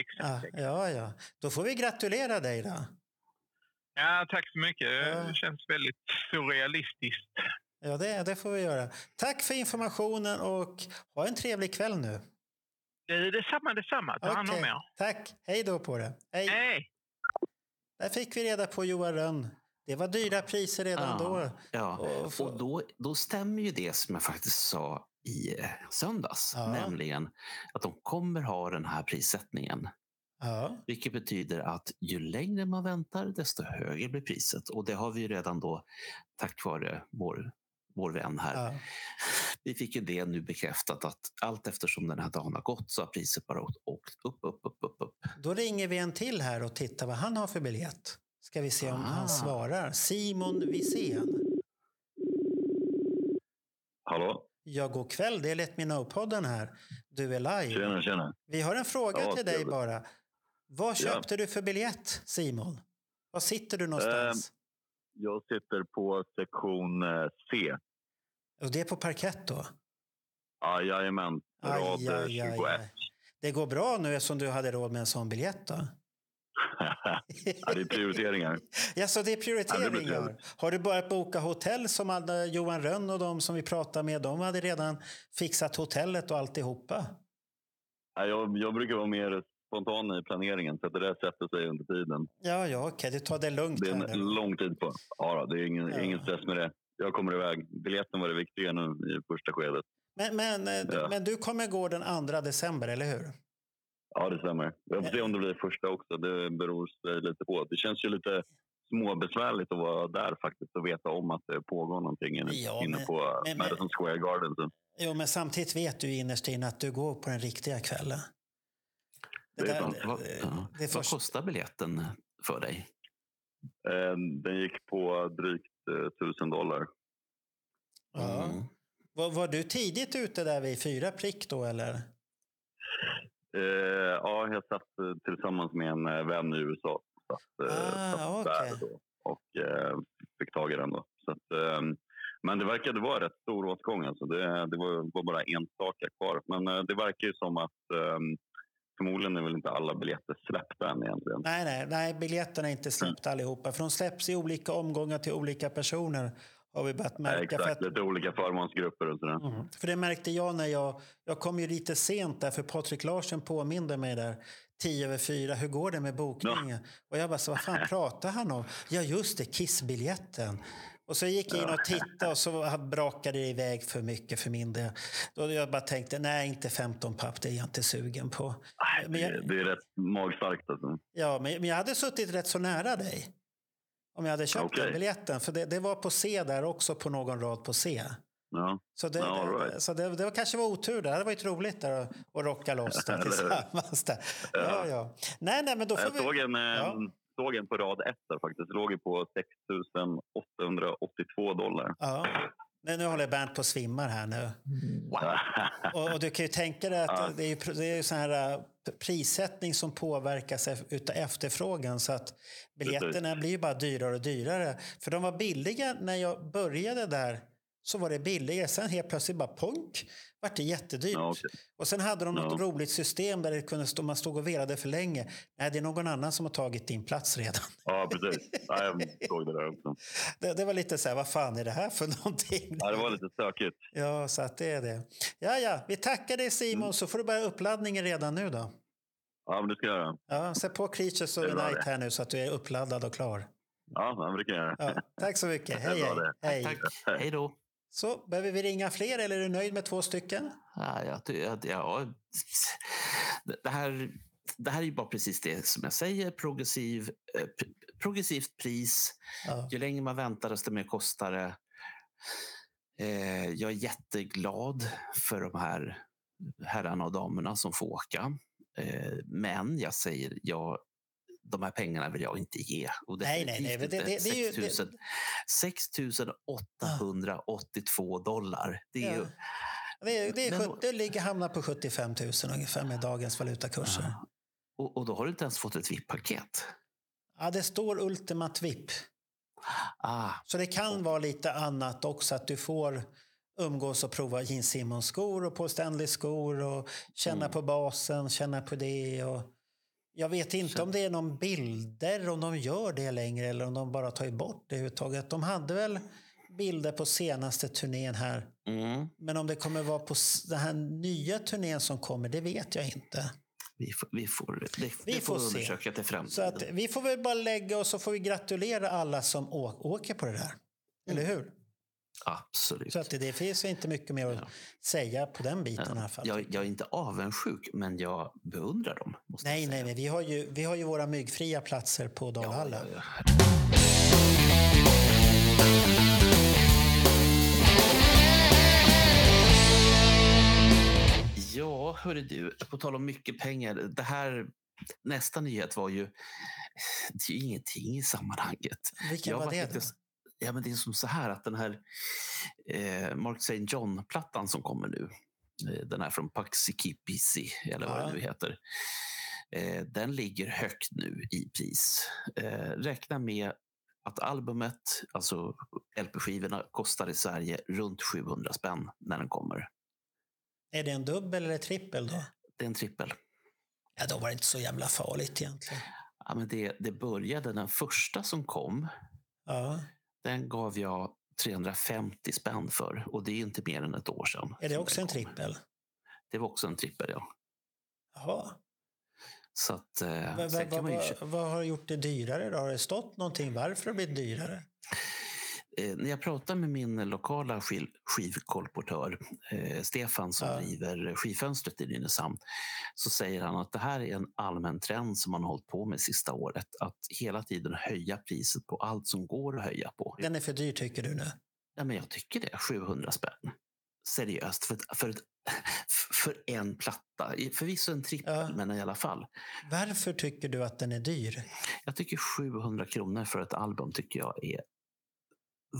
Exakt. Ja, ja, ja. Då får vi gratulera dig då. Ja, tack så mycket. Ja. Det känns väldigt surrealistiskt. Ja, det, det får vi göra. Tack för informationen och ha en trevlig kväll nu. Detsamma, detsamma. Ta hand om Okej, er. Tack. Hej då på det. Hej. Hej! Där fick vi reda på Johan Rönn. Det var dyra priser redan då. Ja, Och och då, då stämmer ju det som jag faktiskt sa i eh, söndags, Ja. nämligen att de kommer ha den här prissättningen. Ja, Vilket betyder att ju längre man väntar, desto högre blir priset. Och det har vi ju redan då, tack vare vår, vår vän här. ja. [laughs] Vi fick ju det nu bekräftat att allt eftersom den här dagen har gått så har priset bara åkt upp, upp, upp, upp, upp. Då ringer vi en till här och tittar vad han har för biljett. Ska vi se om Ah. han svarar. Simon Wisén. Hallå? Ja, god kväll. Det är Let Me Know-podden här. Du är live. Tjena, tjena. Vi har en fråga Ja, till dig bara. Vad köpte du för biljett, Simon? Var sitter du någonstans? Jag sitter på sektion eh, C. Och det är på parkett då? Jajamän, rad Aj, eh, aj, aj, 21. aj. Det går bra nu eftersom du hade råd med en sån biljett då? [laughs] ja, det är prioriteringar. [laughs] Ja, så det är Ja, det prioriteringar. har du börjat boka hotell som hade Johan Rönn och de som vi pratade med? De hade redan fixat hotellet och alltihopa. Ja, jag, jag brukar vara mer spontan i planeringen, så att det där sätter sig under tiden. Ja, ja, okej. Du tar det lugnt Det är en lång tid på. Ja, då, det är ingen, Ja. ingen stress med det. Jag kommer iväg. Biljetten var det viktiga nu i första skedet. Men, men, eh, Ja. men du kommer gå den 2 december, eller hur? Ja, det stämmer. Jag får se om det blir första också. Det beror sig lite på. Det känns ju lite småbesvärligt att vara där faktiskt och veta om att det pågår någonting inne, Ja, inne men- på men- Madison Square Garden. Jo, men samtidigt vet du innerst inne att du går på den riktiga kvällen. Det. Vad, eh, det Vad först- kostar biljetten för dig? Eh, Den gick på drygt eh, 1000 dollar. Ja. Mm. Var, var du tidigt ute där vid fyra prick då, eller? Eh, ja, jag satt tillsammans med en vän i USA. Satt, Ah, satt okej. där då, och eh, fick tag i den. Då. Så att, eh, men det verkade vara rätt stor åtgång. Alltså. Det, det var, var bara enstaka kvar. Men eh, det verkar ju som att eh, förmodligen är väl inte alla biljetter släppta än egentligen. Nej, nej, nej, biljetterna är inte släppta allihopa. För de släpps i olika omgångar till olika personer. Har vi börjat Nej, märka. För, exakt, att, lite olika förmånsgrupper och sådär. Mm. för det märkte jag när jag... Jag kom ju lite sent där, för Patrik Larsen påminde mig där tio över fyra. Hur går det med bokningen? Och jag bara, så, vad fan pratar han om? Ja, just det, Kissbiljetten. Och så gick jag in och tittade och så brakade det iväg för mycket för min del. Då jag bara tänkte, nej, inte 15 papp, det är jag inte sugen på. Men jag- det, är rätt magstarkt. Alltså. Ja, men, jag hade suttit rätt så nära dig. Om jag hade köpt Okej. den biljetten. För det, det var på C där också, på någon rad på C. Ja. Så det, Ja, right. så det, det kanske var otur där. Det hade varit roligt där att, att rocka loss där [laughs] tillsammans. Där. Ja, ja. Nej, nej, men då får Jag vi... såg en, Ja. Såg en på rad ett där faktiskt. Det låg ju på 6 882 dollar. Ja. Nej, nu håller Bernt på att svimmar här nu. [laughs] Och, och du kan ju tänka dig att Ja. det är ju, det är ju sån här äh, prissättning som påverkas av utav efterfrågan. Så att biljetterna blir ju bara dyrare och dyrare. För de var billiga när jag började där. Så var det billigare. Sen helt plötsligt bara punk. Vart det jättedyrt. Ja, okej. Och sen hade de något Ja. roligt system där det kunde stå, man stod och velade för länge. Nej, det är någon annan som har tagit din plats redan. [laughs] ja, precis. Ja, jag såg det där också. Det, det var lite så här, vad fan är det här för någonting? Ja, det var lite stökigt. Ja, så att det är det. Ja, ja, vi tackar dig Simon, Mm. så får du börja uppladdningen redan nu då. Ja, men det ska jag göra. Ja, sätt på Creatures of Det the är bra Night det. här nu så att du är uppladdad och klar. Ja, det kan jag göra. Ja, tack så mycket. [laughs] Hej, hej. hej. Hej då. Så, behöver vi ringa fler eller är du nöjd med två stycken? Ja, jag, ty- jag, ja, det- här, det här är bara precis det som jag säger. Progressiv, eh, pr- progressivt pris. Ja. Ju längre man väntar, desto mer kostar det. Eh, jag är jätteglad för de här herrarna och damerna som får åka. Eh, men jag säger, jag, de här pengarna vill jag inte ge. Och Nej, nej, nej, det- det- inte det är ju- 6 000 6 882 dollar. Det är ju, Ja. Det, är- det, är, Men- sjut- det ligger hamnar på 75 000 ungefär med dagens valutakurser. Ja, och, och då har du inte ens fått ett VIP-paket. det står Ultimat VIP. Ah, Så det kan vara lite annat också, att du får umgås och prova Gene Simmons skor och Paul Stanley skor och känna Mm. på basen, känna på det. Och jag vet inte om det är någon bilder, om de gör det längre eller om de bara tar bort det överhuvudtaget. De hade väl bilder på senaste turnén här. mm. Men om det kommer vara på den här nya turnén som kommer, det vet jag inte. Vi får, vi får, det, Vi det får får se. undersöka till framtiden. Så att vi får väl bara lägga oss och får vi gratulera alla som åker på det där. Eller hur? Absolut. Så att det, det finns inte mycket mer att Ja. säga på den biten i alla fall. jag, jag är inte avundsjuk, men jag beundrar dem. Nej, nej, nej. Vi har ju, vi har ju våra myggfria platser på Ja, Dalhalla. ja, ja. Ja, hörru du, på tal om mycket pengar. Det här, nästa nyhet var ju, det är ju ingenting i sammanhanget. Vilken Jag var det lite Ja, men det är som så här att den här eh, Mark St. John-plattan som kommer nu, eh, den här från Paxikipisi, eller vad Ja. det nu heter, eh, den ligger högt nu i pris. Eh, räkna med att albumet, alltså LP-skivorna, kostar i Sverige runt 700 spänn när den kommer. Är det en dubbel eller trippel då? Det är en trippel. Ja, då var det inte så jävla farligt egentligen. Ja, men det, det började, den första som kom, Ja. Den gav jag 350 spänn för och det är inte mer än ett år sedan. Är det också en trippel? Det var också en trippel, ja. Jaha. Så att, vad, kan man ju, vad, har gjort det dyrare då? Har det stått någonting varför det har blivit dyrare? Eh, när jag pratar med min lokala skiv, skivkolportör, eh, Stefan som Ja. driver skivfönstret i Nynäshamn, så säger han att det här är en allmän trend som man har hållit på med sista året. Att hela tiden höja priset på allt som går att höja på. Den är för dyr tycker du nu? Ja, men jag tycker det. 700 spänn. Seriöst. För, ett- för, ett, [laughs] för en platta. Förvisso en trippel, Ja. men i alla fall. Varför tycker du att den är dyr? Jag tycker 700 kronor för ett album tycker jag är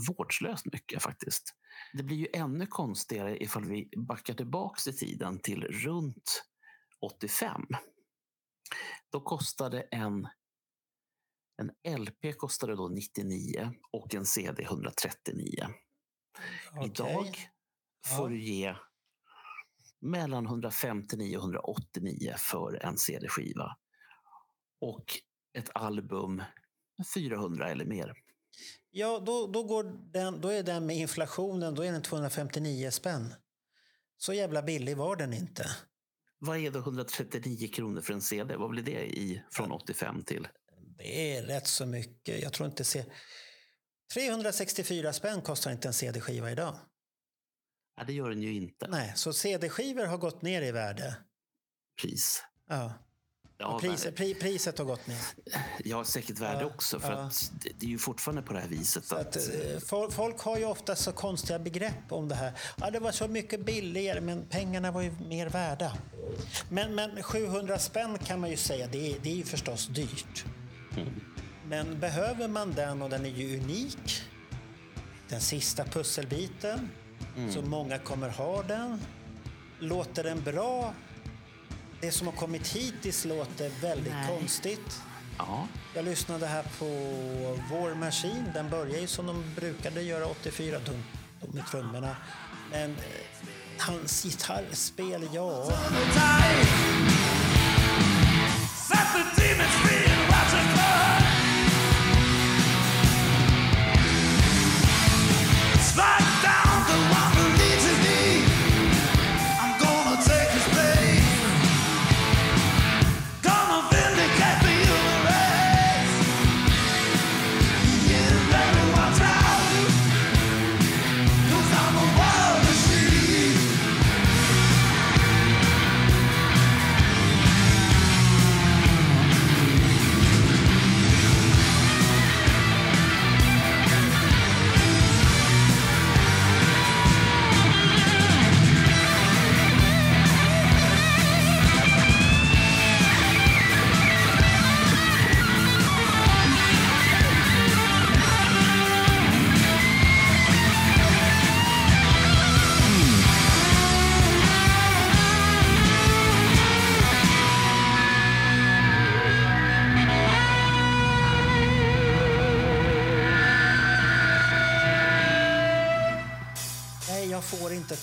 vårdslöst mycket faktiskt. Det blir ju ännu konstigare ifall vi backar tillbaks i tiden till runt 85. Då kostade en en LP kostade då 99 och en CD 139. Okej. Idag Ja. får du ge mellan 159 och 189 för en CD-skiva. Och ett album 400 eller mer. Ja, då, då, går den, då är den med inflationen då är den 259 spänn. Så jävla billig var den inte. Vad är då 139 kronor för en CD? Vad blir det i från 85 till? Det är rätt så mycket. Jag tror inte... Se... 364 spänn kostar inte en CD-skiva idag. Nej, det gör den ju inte. Nej, så CD-skivor har gått ner i värde. Pris. Ja. Ja, Och pris, värde. pri, priset har gått ner. ja, säkert värde Ja, också. För ja. att det, är ju fortfarande på det här viset att... att, eh, fol- folk har ju ofta så konstiga begrepp om det här. Ja, det var så mycket billigare, men pengarna var ju mer värda. Men, men 700 spänn kan man ju säga, det är, det är ju förstås dyrt. Men behöver man den och den är ju unik. Den sista pusselbiten, så många kommer ha den. Låter den bra? Det som har kommit hittills låter väldigt Nej. konstigt. Ja, Jag lyssnade här på War Machine. Den börjar ju som de brukade göra 84, dum, dum i trummorna. Men eh, hans gitarrspel, ja.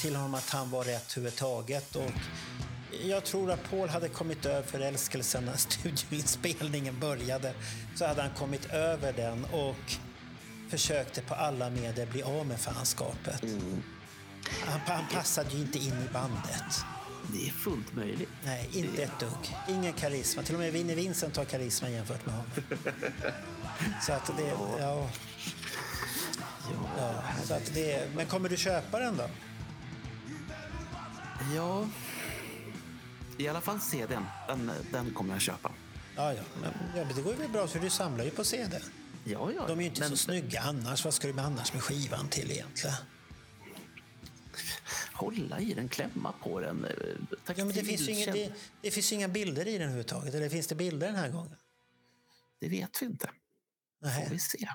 Till honom att han var rätt överhuvudtaget. Och jag tror att Paul hade kommit över förälskelsen när [laughs] studioinspelningen började. Så hade han kommit över den och försökte på alla medel bli av med fanskapet. Han, han passade ju inte in i bandet. Det är fullt möjligt. Nej, inte ett dugg. Ingen karisma. Till och med Vinnie Vincent har karisma jämfört med honom. [laughs] Så att det... Ja. Ja, så att det, men kommer du köpa den då? Ja, i alla fall CDn. Den, den kommer jag köpa. Ja, ja. Men, det går ju bra för du samlar ju på CD. Ja, ja. De är ju inte men, så snygga annars. Vad ska du med annars med skivan till egentligen? Hålla i den, klämma på den. eh, Ja, men det, finns ju inga, det, det finns ju inga bilder i den överhuvudtaget. Eller finns det bilder den här gången? Det vet vi inte. Får Nej. vi se.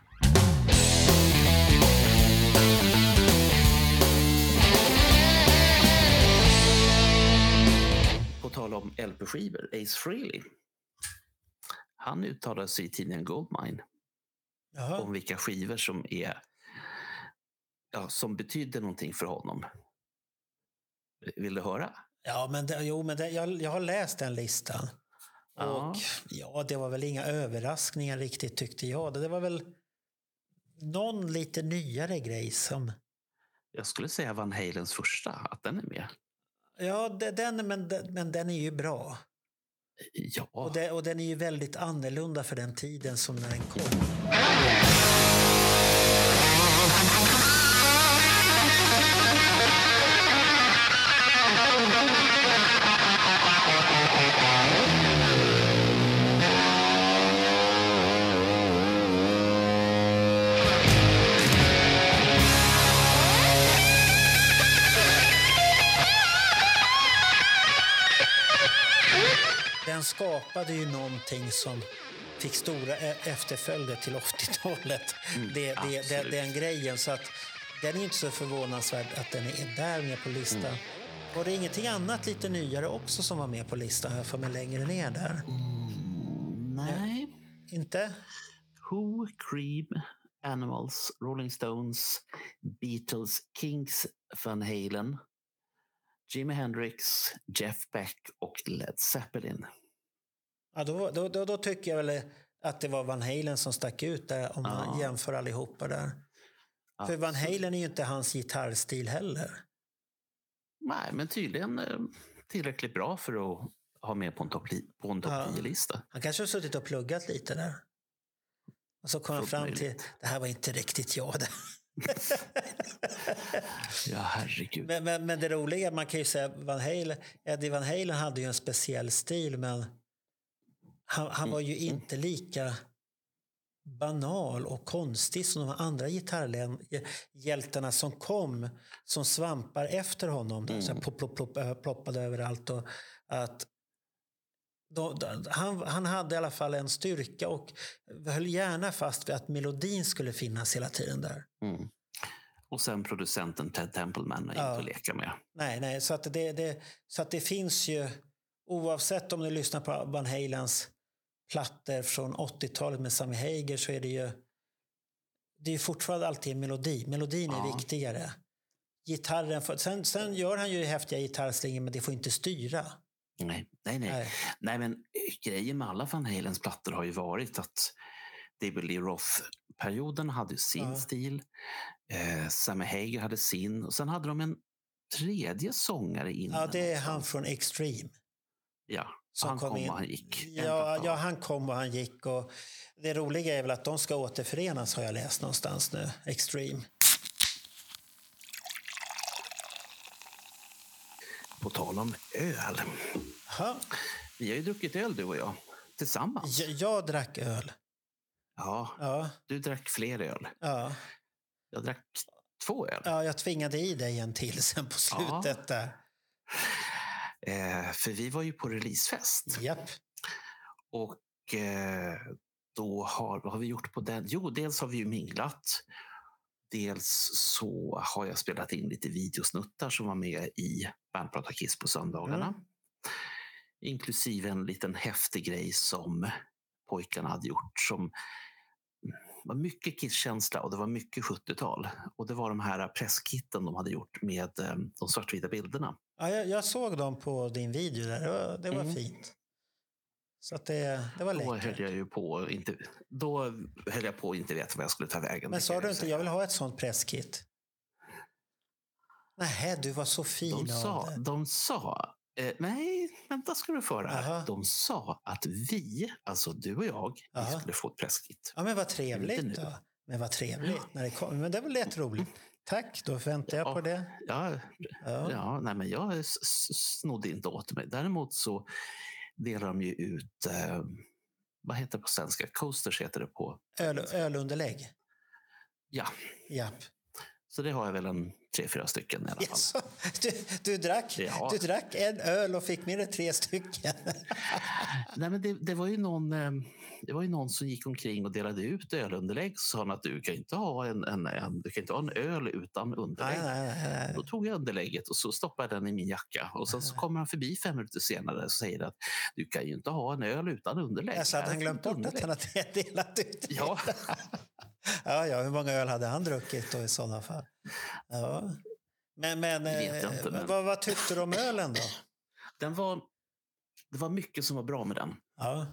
På tal om LP-skivor, Ace Frehley. Han uttalade sig i tidningen Goldmine Jaha. om vilka skivor som är ja, som betyder någonting för honom. Vill du höra? Ja, men, det, jo, men det, jag, jag har läst den listan. Ja. Och ja, det var väl inga överraskningar riktigt tyckte jag. Det var väl någon lite nyare grej som... Jag skulle säga Van Halens första, att den är med. Ja, den, men, men den är ju bra. Ja, Och, det, och den är ju väldigt annorlunda för den tiden som när den kom. Den skapade ju någonting som fick stora e- efterföljder till 80-talet. det, det, det, absolut. den grejen. Så att den är inte så förvånansvärd att den är där med på listan. Var det ingenting annat lite nyare också som var med på listan? Jag för mig längre ner där. nej. Inte? Who, Cream, Animals, Rolling Stones, Beatles, Kings, Van Halen, Jimi Hendrix, Jeff Beck och Led Zeppelin. Ja, då, då, då, då tycker jag väl att det var Van Halen som stack ut där om man Ja. jämför allihopa där. För Van Halen är ju inte hans gitarrstil heller. Nej, men tydligen eh, tillräckligt bra för att ha med på en topp topp Ja. 10-lista. Han kanske har suttit och pluggat lite där. Och så kom han fram till möjligt. det här var inte riktigt jag. Det. [laughs] Ja, herregud. Men, men, men det roliga, man kan ju säga Van Halen, Eddie Van Halen hade ju en speciell stil men han, han var ju inte lika banal och konstig som de andra gitarrhjältarna som kom som svampar efter honom. Mm. Så plopp, plopp, plopp, ploppade överallt. Och att då, då, han, han hade i alla fall en styrka och höll gärna fast vid att melodin skulle finnas hela tiden där. Mm. Och sen producenten Ted Templeman är Ja. inte att leka med. Nej, nej, så att det, det, så att det finns ju oavsett om du lyssnar på Van Halens plattor från 80-talet med Sammy Hager så är det ju det är fortfarande alltid en melodi. Melodin är Ja. viktigare. Gitarren, får, sen, sen gör han ju häftiga gitarrslingor men det får inte styra. Nej, nej, nej. Nej. nej men eh, grejen med alla Van Halens plattor har ju varit att David Lee Roth-perioden hade sin Ja. stil. Eh, Sammy Hager hade sin. Och sen hade de en tredje sångare innan. Ja, det är han från Extreme. Ja, som han kom kom in. och han gick. Ja, ja, han kom och han gick. Och det roliga är väl att de ska återförenas har jag läst någonstans nu. Extreme. På tal om öl. Ha, Vi har ju druckit öl du och jag. Tillsammans. jag, jag drack öl. Ja, Ja, du drack fler öl. ja. Jag drack två öl. Ja, jag tvingade i dig en till sen på Ja. slutet där. Eh, för vi var ju på releasefest. Japp. Och eh, då har, vad har vi gjort på den? Jo, dels har vi ju minglat. Dels så har jag spelat in lite videosnuttar som var med i Bandprata Kiss på söndagarna. Mm. Inklusive en liten häftig grej som pojkarna hade gjort som var mycket Kiss-känsla och det var mycket 70-tal. Och det var de här presskitten de hade gjort med eh, de svartvita bilderna. Ja, jag, jag såg dem på din video där. Det var, det var Mm. fint. Så att det, det var Då höll läckert. jag ju på inte, då höll jag på inte veta vad jag skulle ta vägen. Men sa du inte jag vill ha ett sånt presskit? Nej, du var så fin De sa, det. de sa eh, nej, vänta ska du få höra Aha. De sa att vi, alltså du och jag, vi skulle få ett presskit. Ja, men vad trevligt. Men vad trevligt. När det kom. Men det var lätt roligt. Tack, då väntar jag Ja. på det. Ja, Ja. ja. nej, men jag snodde inte åt mig. Däremot så delar de ju ut, eh, vad heter det på svenska? Coasters heter det på. Öl, ölunderlägg. Ja, Japp. Så det har jag väl en tre, fyra stycken i alla fall. Yes. Du, du, drack, Ja. du drack en öl och fick med dig tre stycken. [laughs] Nej, men det, det, var ju någon, eh, det var ju någon som gick omkring och delade ut ölunderlägg. Så sa han att du kan inte ha en, en, en, du kan inte ha en öl utan underlägg. Nej, nej, nej. Då tog jag underlägget och så stoppade jag den i min jacka. Och sen så kommer han förbi fem minuter senare och säger att du kan ju inte ha en öl utan underlägg. Alltså hade Här han glömt bort att han hade delat ut? Ja, [laughs] [laughs] Ja, ja, hur många öl hade han druckit då i sådana fall? Ja. Men, men, eh, inte, men- Vad, vad tyckte du om ölen då? den var, det var mycket som var bra med den. Ja.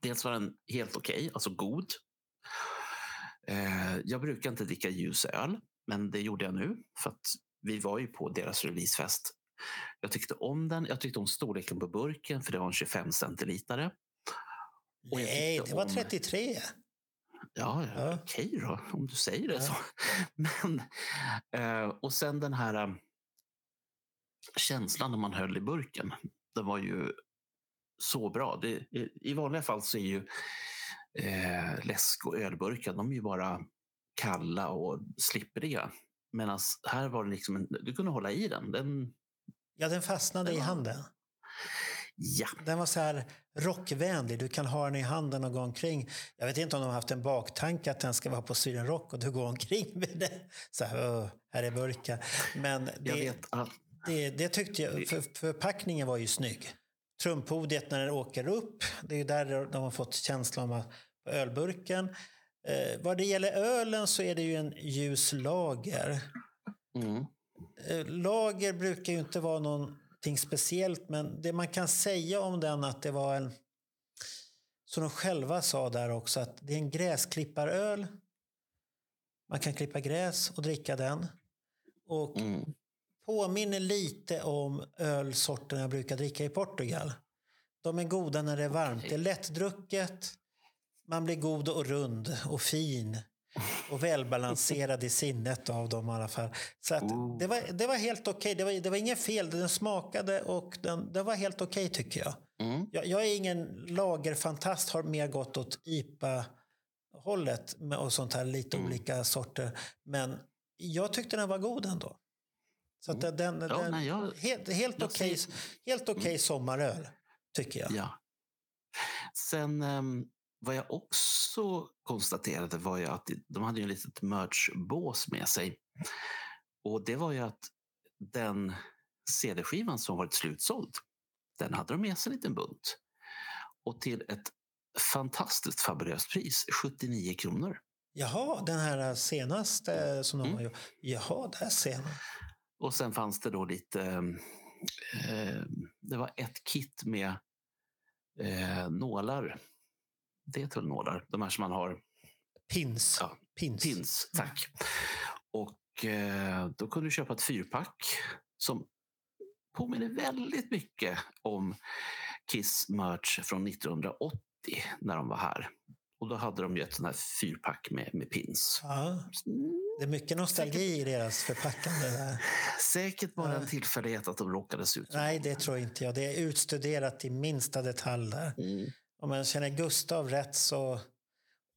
Dels var den helt okej, alltså god. Eh, jag brukar inte dricka ljus öl, men det gjorde jag nu för att vi var ju på deras releasefest. Jag tyckte om den. Jag tyckte om storleken på burken för det var en 25 centilitare. Nej, det var om- 33. Ja, Ja. okej då, om du säger det Ja. så. [laughs] Men, eh, och sen den här eh, känslan när man höll i burken. Den var ju så bra. Det, i, I vanliga fall så är ju eh, läsk och ölburkar, de är ju bara kalla och slippriga. Medan här var det liksom, en, du kunde hålla i den. den Ja, den fastnade Det i handen. Ja, Den var så här rockvänlig. Du kan ha den i handen och gå omkring. Jag vet inte om de har haft en baktanke att den ska vara på Sweden Rock och du går omkring [laughs] med den. Så här, "Åh, här är burkar. Men det, att det, det tyckte jag, för, förpackningen var ju snygg. Trumpodiet när den åker upp, det är där de har fått känslan om att, på ölburken. Eh, vad det gäller ölen så är det ju en ljus lager. mm, Eh, Lager brukar ju inte vara någonting speciellt men det man kan säga om den att det var en som de själva sa där också att det är en gräsklipparöl. Man kan klippa gräs och dricka den. Och mm, påminner lite om ölsorten jag brukar dricka i Portugal. De är goda när det är varmt. Det är lättdrucket. Man blir god och rund och fin. Och välbalanserad i sinnet av dem i alla fall. Så Oh. det, var, det var helt okej. Det, var, det var inget fel. Den smakade och den, det var helt okej tycker jag. mm. jag. Jag är ingen lagerfantast. Har mer gått åt IPA-hållet och sånt här. Lite Mm. olika sorter. Men jag tyckte den var god ändå. Så den, den, Mm. Ja, den, nej, jag- helt, helt jag okej ser- helt okej sommaröl, tycker jag. Ja. Sen ehm, vad jag också konstaterade var ju att de hade ju en litet merch-bås med sig. Och det var ju att den CD-skivan som varit slutsåld, den hade de med sig en liten bunt. Och till ett fantastiskt fabulöst pris, 79 kronor. Jaha, den här senaste som de Mm. har gjort. Jaha, där ser man. Och sen fanns det då lite, eh, det var ett kit med eh, nålar. Det heter väl nålar, de här som man har Pins. Ja, Pins. Pins, tack. Och eh, då kunde du köpa ett fyrpack som påminner väldigt mycket om Kiss merch från 1980 när de var här. Och då hade de ju ett sånt här fyrpack med, med pins. Ja, det är mycket nostalgi i deras förpackande. Där. Säkert bara en tillfällighet att de råkade se ut Nej, det tror inte jag. Det är utstuderat i minsta detalj där. Mm. Om man känner Gustav rätt så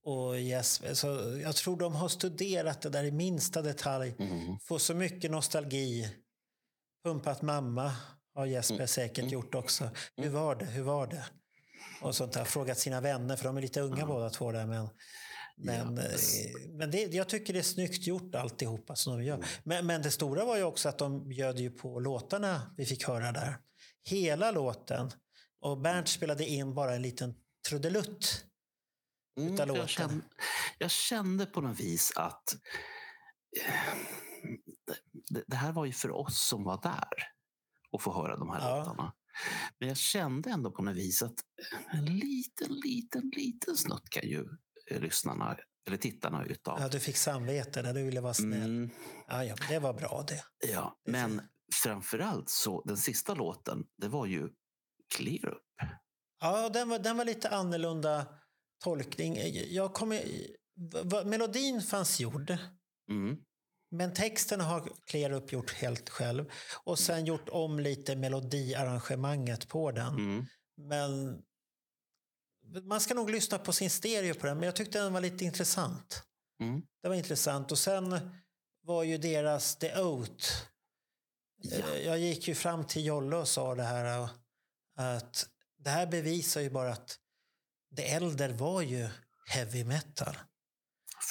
och Jesper, så jag tror de har studerat det där i minsta detalj. Mm. Får så mycket nostalgi. Pumpat mamma har Jesper Mm. säkert gjort också. Hur var det? Hur var det? Och sånt där. Frågat sina vänner, för de är lite unga båda två där. Men, men, Ja. eh, men det, jag tycker det är snyggt gjort alltihopa som de gör. Mm. Men, men det stora var ju också att de bjöd ju på låtarna vi fick höra där. Hela låten. Och Bernt spelade in bara en liten trudelutt. Mm, utav låten. jag, kände, jag kände på något vis att eh, det, det här var ju för oss som var där och få höra de här Ja. låtarna. Men jag kände ändå på något vis att en liten, liten, liten snutt kan ju eh, lyssnarna eller tittarna utav. Ja, du fick samvete där du ville vara snäll. Mm, Ja, ja, det var bra det. ja. Men framförallt så den sista låten, det var ju Clear Up. Ja, den var, den var lite annorlunda tolkning. Jag kommer, melodin fanns gjord, Mm. men texten har Clear upp gjort helt själv. Och sen gjort om lite melodiarrangemanget på den. Mm. Men man ska nog lyssna på sin stereo på den, men jag tyckte den var lite intressant. Mm. Det var intressant. Och sen var ju deras The Oath. Ja. Jag gick ju fram till Jolle och sa det här att det här bevisar ju bara att det äldre var ju heavy metal.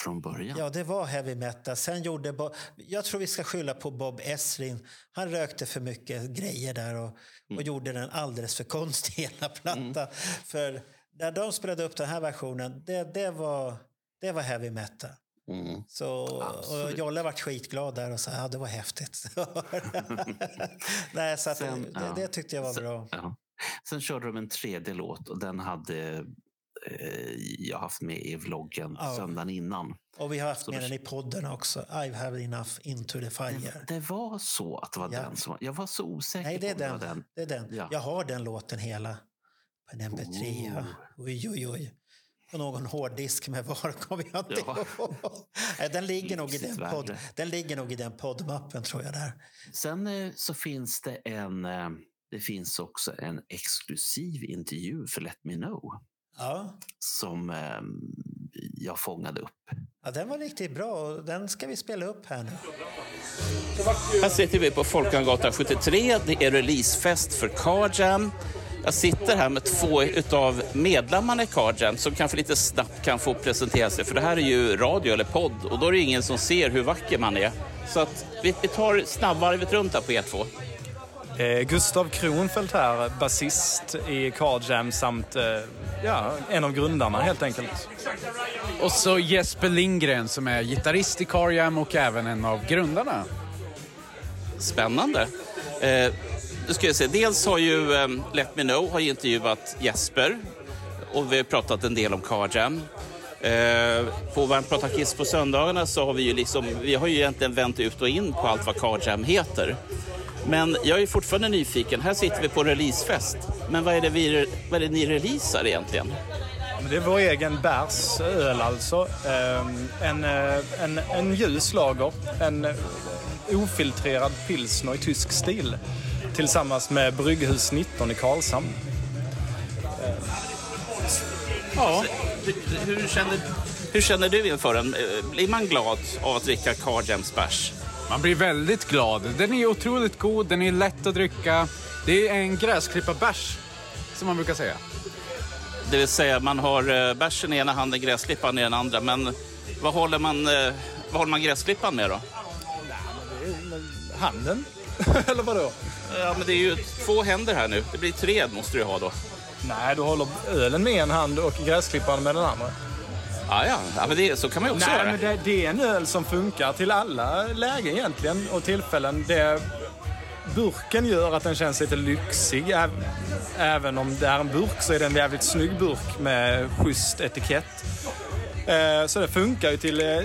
Från början. Ja, det var heavy metal. Sen gjorde Bo- jag tror vi ska skylla på Bob Esrin. Han rökte för mycket grejer där och, och gjorde den alldeles för konstig hela plattan. För när de spelade upp den här versionen, det, det, var, det var heavy metal. Mm. Så, och. Jolle vart skitglad där och sa ja det var häftigt. [laughs] [laughs] Nej, så Sen, det, ja. det tyckte jag var Sen- bra. Ja. Sen körde de en tredje låt och den hade eh, jag haft med i vloggen Ja. söndagen innan. Och vi har haft Så med den i podden också. I've had enough into the fire. Det, var så att det var Ja. den som var, Jag var så osäker Nej, det är den. den. Det är den. Ja. Jag har den låten hela på en MP3. ja. Oj, oj, oj. På någon hårddisk med var kommer jag inte Ja. ihåg. Den, ligger nog i den podd, den ligger nog i den poddmappen tror jag. där. Sen eh, så finns det en eh, det finns också en exklusiv intervju för Let Me Know Ja. som eh, jag fångade upp. ja, den var riktigt bra och den ska vi spela upp här nu. Här sitter vi på Folkungagatan 73. Det är releasefest för Car Jam. Jag sitter här med två av medlemmarna i Car Jam som kanske lite snabbt kan få presentera sig. För det här är ju radio eller podd och då är det ingen som ser hur vacker man är. Så att vi, vi tar snabbvarvet runt här på er två. Gustav Kronfeldt här, basist i Car Jam samt eh, ja, en av grundarna helt enkelt. Och så Jesper Lindgren som är gitarrist i Car Jam och även en av grundarna. Spännande. Eh, då ska jag se. Dels har ju eh, Let Me Know har ju intervjuat Jesper och vi har pratat en del om Car Jam. Eh, på Varmt pratar Kiss på söndagarna så har vi ju liksom, vi har ju egentligen vänt ut och in på allt vad Car Jam heter. Men jag är fortfarande nyfiken. Här sitter vi på releasefest. Men vad är det, vi, vad är det ni releasar egentligen? Det är vår egen bärs öl alltså. Ehm, En, eh, en, en ljus lager, en ofiltrerad pilsner i tysk stil tillsammans med Brygghus 19 i Karlshamn. Ja. Hur, hur, känner, hur känner du inför den? Eh, Blir man glad av att dricka Car Jams bärs? Man blir väldigt glad. Den är otroligt god, den är lätt att dricka. Det är en gräsklippa-bärs, som man brukar säga. Det vill säga man har eh, bärsen i ena handen, gräsklippan i den andra. Men vad håller man, eh, vad håller man gräsklippan med då? Handen? [laughs] Eller vadå? Ja, men det är ju två händer här nu. Det blir tre måste du ha då. Nej, du håller ölen med en hand och gräsklippan med den andra. Ja, ja. ja men det, så kan man ju också Nej, göra. men det, det är en öl som funkar till alla lägen egentligen och tillfällen. Det, burken gör att den känns lite lyxig. Även om det är en burk så är det en jävligt snygg burk med schysst etikett. Eh, Så det funkar ju till eh,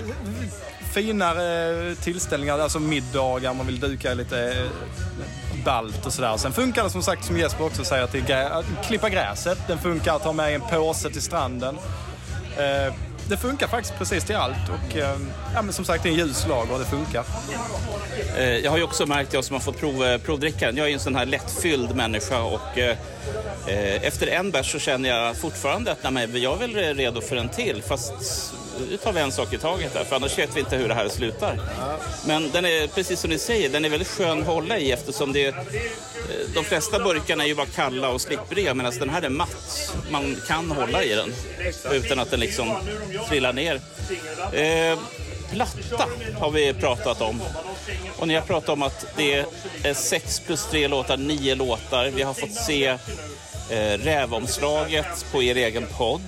finare tillställningar, alltså middagar, man vill duka lite eh, balt och sådär. Sen funkar det som sagt, som Jesper också säger, till grä- att klippa gräset. Den funkar att ha med i en påse till stranden. Det funkar faktiskt precis till allt och eh, ja, men som sagt det är en ljus lager och det funkar. Eh, jag har ju också märkt, jag som har fått prov, eh, provdricka den, jag är ju en sån här lättfylld människa och eh, efter en bärs så känner jag fortfarande att nej, jag är väl redo för en till. Fast nu tar vi en sak i taget här, för annars vet vi inte hur det här slutar. Men den är, precis som ni säger, den är väldigt skön att hålla i eftersom det, eh, de flesta burkarna är ju bara kalla och slippriga medan den här är matt. Man kan hålla i den utan att den liksom trillar ner. Eh, platta har vi pratat om. Och ni har pratat om att det är sex plus tre låtar, nio låtar. Vi har fått se eh, rävomslaget på er egen podd.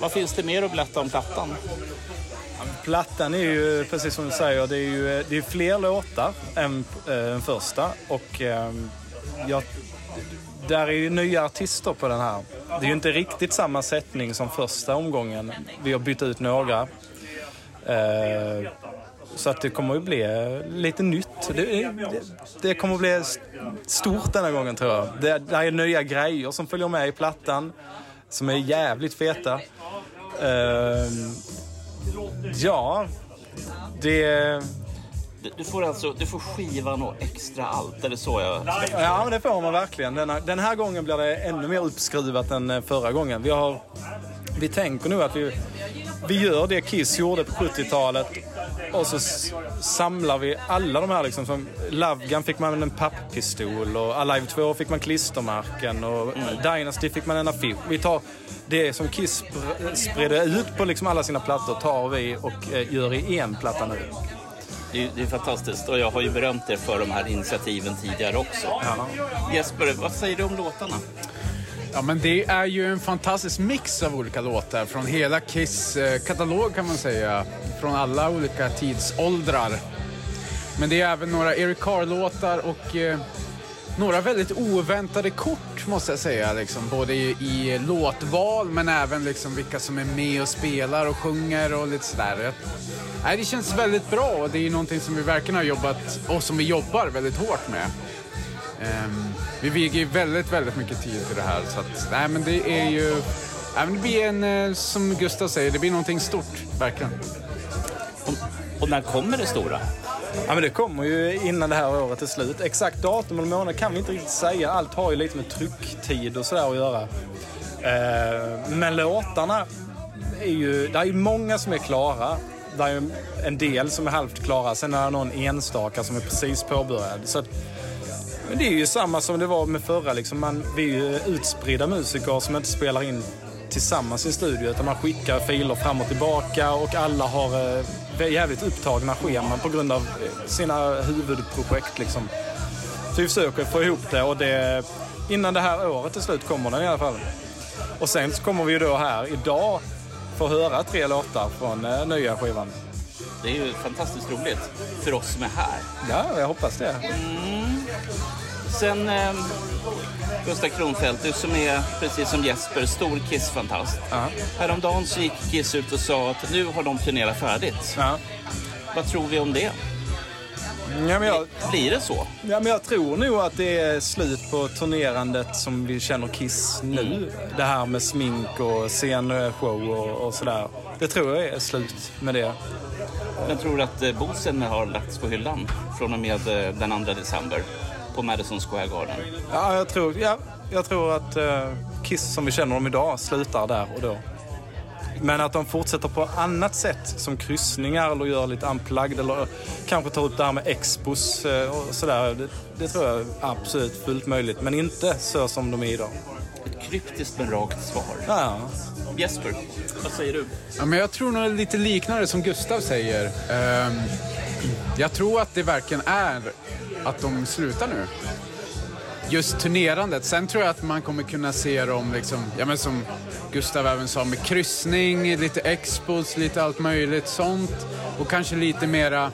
Vad finns det mer att berätta om plattan? Plattan är ju, precis som du säger, det är ju det är fler låtar än äh, första. Och ehm, äh, jag, där är ju nya artister på den här. Det är ju inte riktigt samma sättning som första omgången. Vi har bytt ut några. Äh, så att det kommer att bli lite nytt. Det, det, det kommer att bli stort denna gången tror jag. Det, det är nya grejer som följer med i plattan. Som är jävligt feta. Ja, det... Du, du får alltså du får skivan och extra allt, är det så jag... Ja, men det får man verkligen. Den här, den här gången blir det ännu mer uppskruvat än eh, förra gången. Vi, har, vi tänker nu att vi, vi gör det Kiss gjorde på 70-talet och så samlar vi alla de här liksom. Som Love Gun fick man en papppistol och Alive 2 fick man klistermärken och Dynasty fick man en affisch. Vi tar det som Kiss spr- spred ut på liksom alla sina plattor tar vi och eh, gör i en platta nu. Det är, det är fantastiskt och jag har ju berömt er för de här initiativen tidigare också. Jesper, vad säger du om låtarna? Ja, men det är ju en fantastisk mix av olika låtar från hela Kiss eh, katalog kan man säga. Från alla olika tidsåldrar. Men det är även några Eric Carr-låtar och eh, några väldigt oväntade kort måste jag säga. Liksom, både i, i låtval men även liksom vilka som är med och spelar och sjunger och lite sådär. Nej, det känns väldigt bra och det är någonting som vi verkligen har jobbat och som vi jobbar väldigt hårt med. Ehm, vi viger ju väldigt, väldigt mycket tid till det här. Så att, nej, men det är ju... Nej, men det blir en, eh, som Gustav säger, det blir någonting stort, verkligen. Och, och när kommer det stora? Ja, men det kommer ju innan det här året är slut. Exakt datum eller månad kan vi inte riktigt säga. Allt har ju lite med trycktid och sådär att göra. Eh, men låtarna är ju... Det är ju många som är klara. Det är ju en del som är halvt klara. Sen är det någon enstaka som är precis påbörjad. Så att, men det är ju samma som det var med förra. Liksom. Man, vi är ju utspridda musiker som inte spelar in tillsammans i studio utan man skickar filer fram och tillbaka och alla har eh, jävligt upptagna scheman på grund av eh, sina huvudprojekt. Liksom. Så vi försöker få ihop det och det, innan det här året är slut kommer den i alla fall. Och sen så kommer vi ju då här idag få höra tre låtar från eh, nya skivan. Det är ju fantastiskt roligt för oss som är här. Ja, jag hoppas det. Sen eh, Gustav Kronfeldt, som är precis som Jesper, stor Kiss-fantast. Häromdagen så gick Kiss ut och sa att nu har de turnerat färdigt. Ja. Vad tror vi om det? Ja, men jag, Blir det så? Ja, men jag tror nog att det är slut på turnerandet som vi känner Kiss nu. Det här med smink och scenshow och, och sådär. Det tror jag är slut med det. Men tror du att eh, Bosen har lagts på hyllan från och med eh, den 2 december på Madison Square Garden? Ja, jag tror, ja, jag tror att eh, Kiss som vi känner dem idag slutar där och då. Men att de fortsätter på annat sätt som kryssningar eller gör lite unplugged eller kanske tar upp det här med expos och sådär. Det, det tror jag är absolut fullt möjligt. Men inte så som de är idag. Ett kryptiskt men rakt svar. Ja. Jesper, vad säger du? Ja, men jag tror nog lite liknande som Gustav säger. Ehm, jag tror att det verkligen är att de slutar nu. Just turnerandet. Sen tror jag att man kommer kunna se dem, liksom, ja, men som Gustav även sa, med kryssning, lite expos, lite allt möjligt sånt. Och kanske lite mera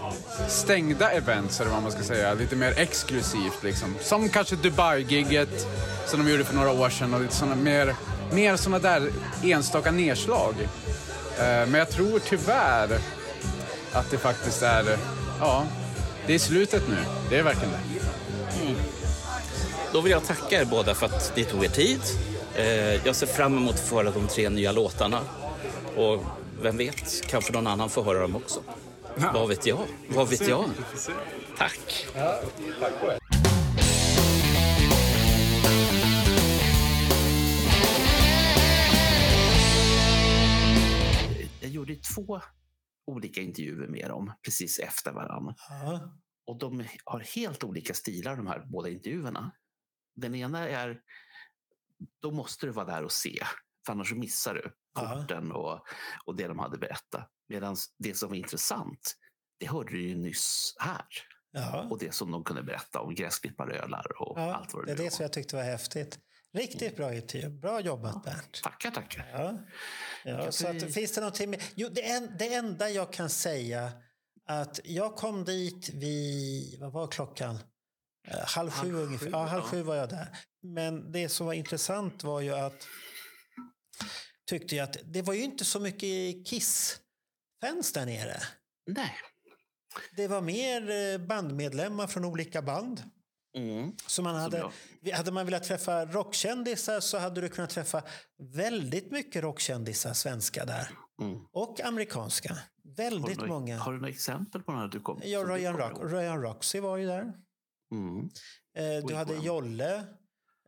stängda events, eller vad man ska säga. Lite mer exklusivt. Liksom. Som kanske Dubai-gigget som de gjorde för några år sedan. Och lite såna mer, mer såna där enstaka nedslag. Eh, men jag tror tyvärr att det faktiskt är, ja, det är slutet nu. Det är verkligen det. Då vill jag tacka er båda för att ni tog er tid. Eh, Jag ser fram emot att få höra de tre nya låtarna. Och vem vet, kanske någon annan får höra dem också. Vad vet jag? Vad vet jag? Tack. Jag gjorde två olika intervjuer med dem precis efter varann. Ja. Och de har helt olika stilar de här båda intervjuerna. Den ena är, då måste du vara där och se, för annars missar du korten och, och det de hade berättat. Medan det som var intressant, det hörde du ju nyss här. Ja. Och det som de kunde berätta om gräsklipparölar och Ja, allt vad det är nu det var. som jag tyckte var häftigt. Riktigt bra intervju. Bra jobbat Bernt. Tackar, tackar. Ja. Ja, så vi- att, finns det någonting mer? Jo, det, en, det enda jag kan säga att jag kom dit vid, vad var klockan? Eh, halv sju Halv ungefär. sju, Ja, halv sju var jag där. Men det som var intressant var ju att tyckte jag att det var ju inte så mycket Kiss-fans där nere. Nej. Det var mer eh, bandmedlemmar från olika band. Mm. Så man hade, jag. hade man velat träffa rockkändisar så hade du kunnat träffa väldigt mycket rockkändisar svenska där. Mm. Och amerikanska. Har Väldigt du, några- många. Har du några exempel på när du kom? Ja, Ryan, Rock? Ryan Roxy var ju där. Mm. Eh, du hade. Jolle,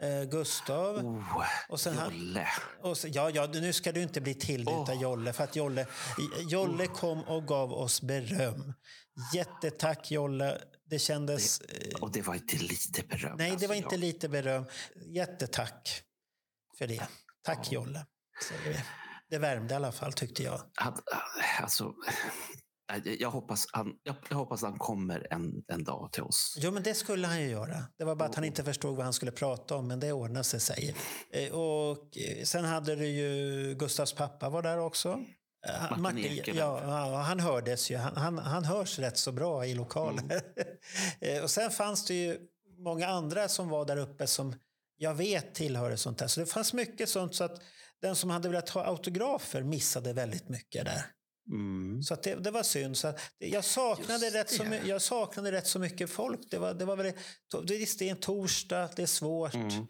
eh, Gustav. Oh, Och sen han- Jolle. Och så, ja, ja, nu ska du inte bli tillvitad Åh. Jolle. För att Jolle, Jolle kom och gav oss beröm. Jättetack Jolle. Det kändes... eh, Och det var inte lite beröm. Nej, det alltså, var inte jag- lite beröm. Jättetack för det. Tack Jolle. Det värmde i alla fall tyckte jag. Han, alltså, jag, hoppas han, jag, jag hoppas han kommer en, en dag till oss. Jo, men det skulle han ju göra. Det var bara att han inte förstod vad han skulle prata om, men det ordnade sig, säger eh, Och eh, sen hade du ju Gustavs pappa var där också. Eh, Martin Ekelöf. ja, han hördes ju. Han, han, han hörs rätt så bra i lokalen. [laughs] Eh, och sen fanns det ju många andra som var där uppe som jag vet tillhörde sånt där. Så det fanns mycket sånt så att den som hade velat ha autografer missade väldigt mycket där. Mm. Så det, det var synd. Så jag, saknade Just rätt så, my- jag saknade rätt så mycket folk. Det var, det var väl, det, visst, det är en torsdag, det är svårt. Mm.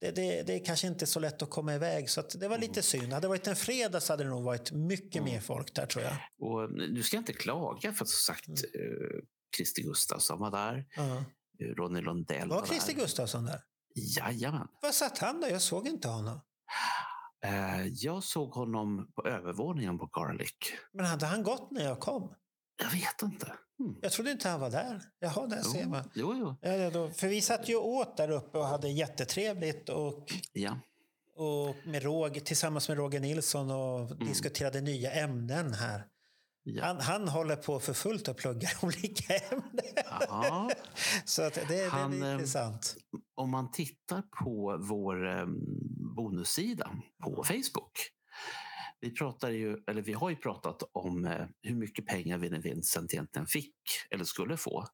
Det, det, det är kanske inte så lätt att komma iväg. Så det var Mm. lite synd. Hade det varit en fredag så hade det nog varit mycket mer folk där tror jag. Och nu ska jag inte klaga för att som sagt Mm. eh, Christer Gustafsson var där. Eh, Ronny Lundell Var var Christer där. Gustafsson där? Jajamän. Var satt han där? Jag såg inte honom. [sighs] Eh, jag såg honom på övervåningen på Garlic. Men hade han gått när jag kom? Jag vet inte. Mm. Jag trodde inte han var där. Jaha, där ser Jo, man. jo, jo. Ja, då, för vi satt ju åt där uppe och hade jättetrevligt. Och Ja. och med Roger, tillsammans med Roger Nilsson och diskuterade nya ämnen här. Mm. ja. Han, han håller på för fullt att plugga [laughs] olika ämnen. Ja. [laughs] Så att det, det Han, är eh, intressant. Om man tittar på vår eh, bonussida på Facebook. Vi, pratar ju, eller vi har ju pratat om eh, hur mycket pengar Vinnie Vincent egentligen fick eller skulle få.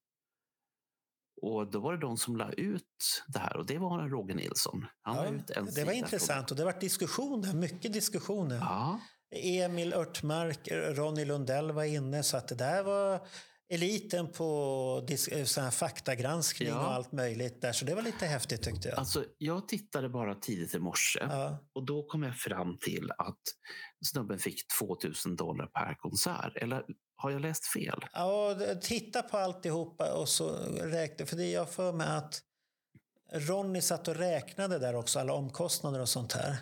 Och då var det de som la ut det här och det var Roger Nilsson. Han Ja, ut en det var intressant och det var diskussioner, mycket diskussioner. Ja, Emil Örtmark, Ronny Lundell var inne så att det där var eliten på eh, sån här faktagranskning Ja. och allt möjligt där. Så det var lite häftigt tyckte jag. alltså jag tittade bara tidigt i morse Ja. och då kom jag fram till att snubben fick 2000 dollar per konsert. Eller har jag läst fel? Ja, titta på alltihopa och så räkna. För det jag för mig att Ronny satt och räknade där också, alla omkostnader och sånt här.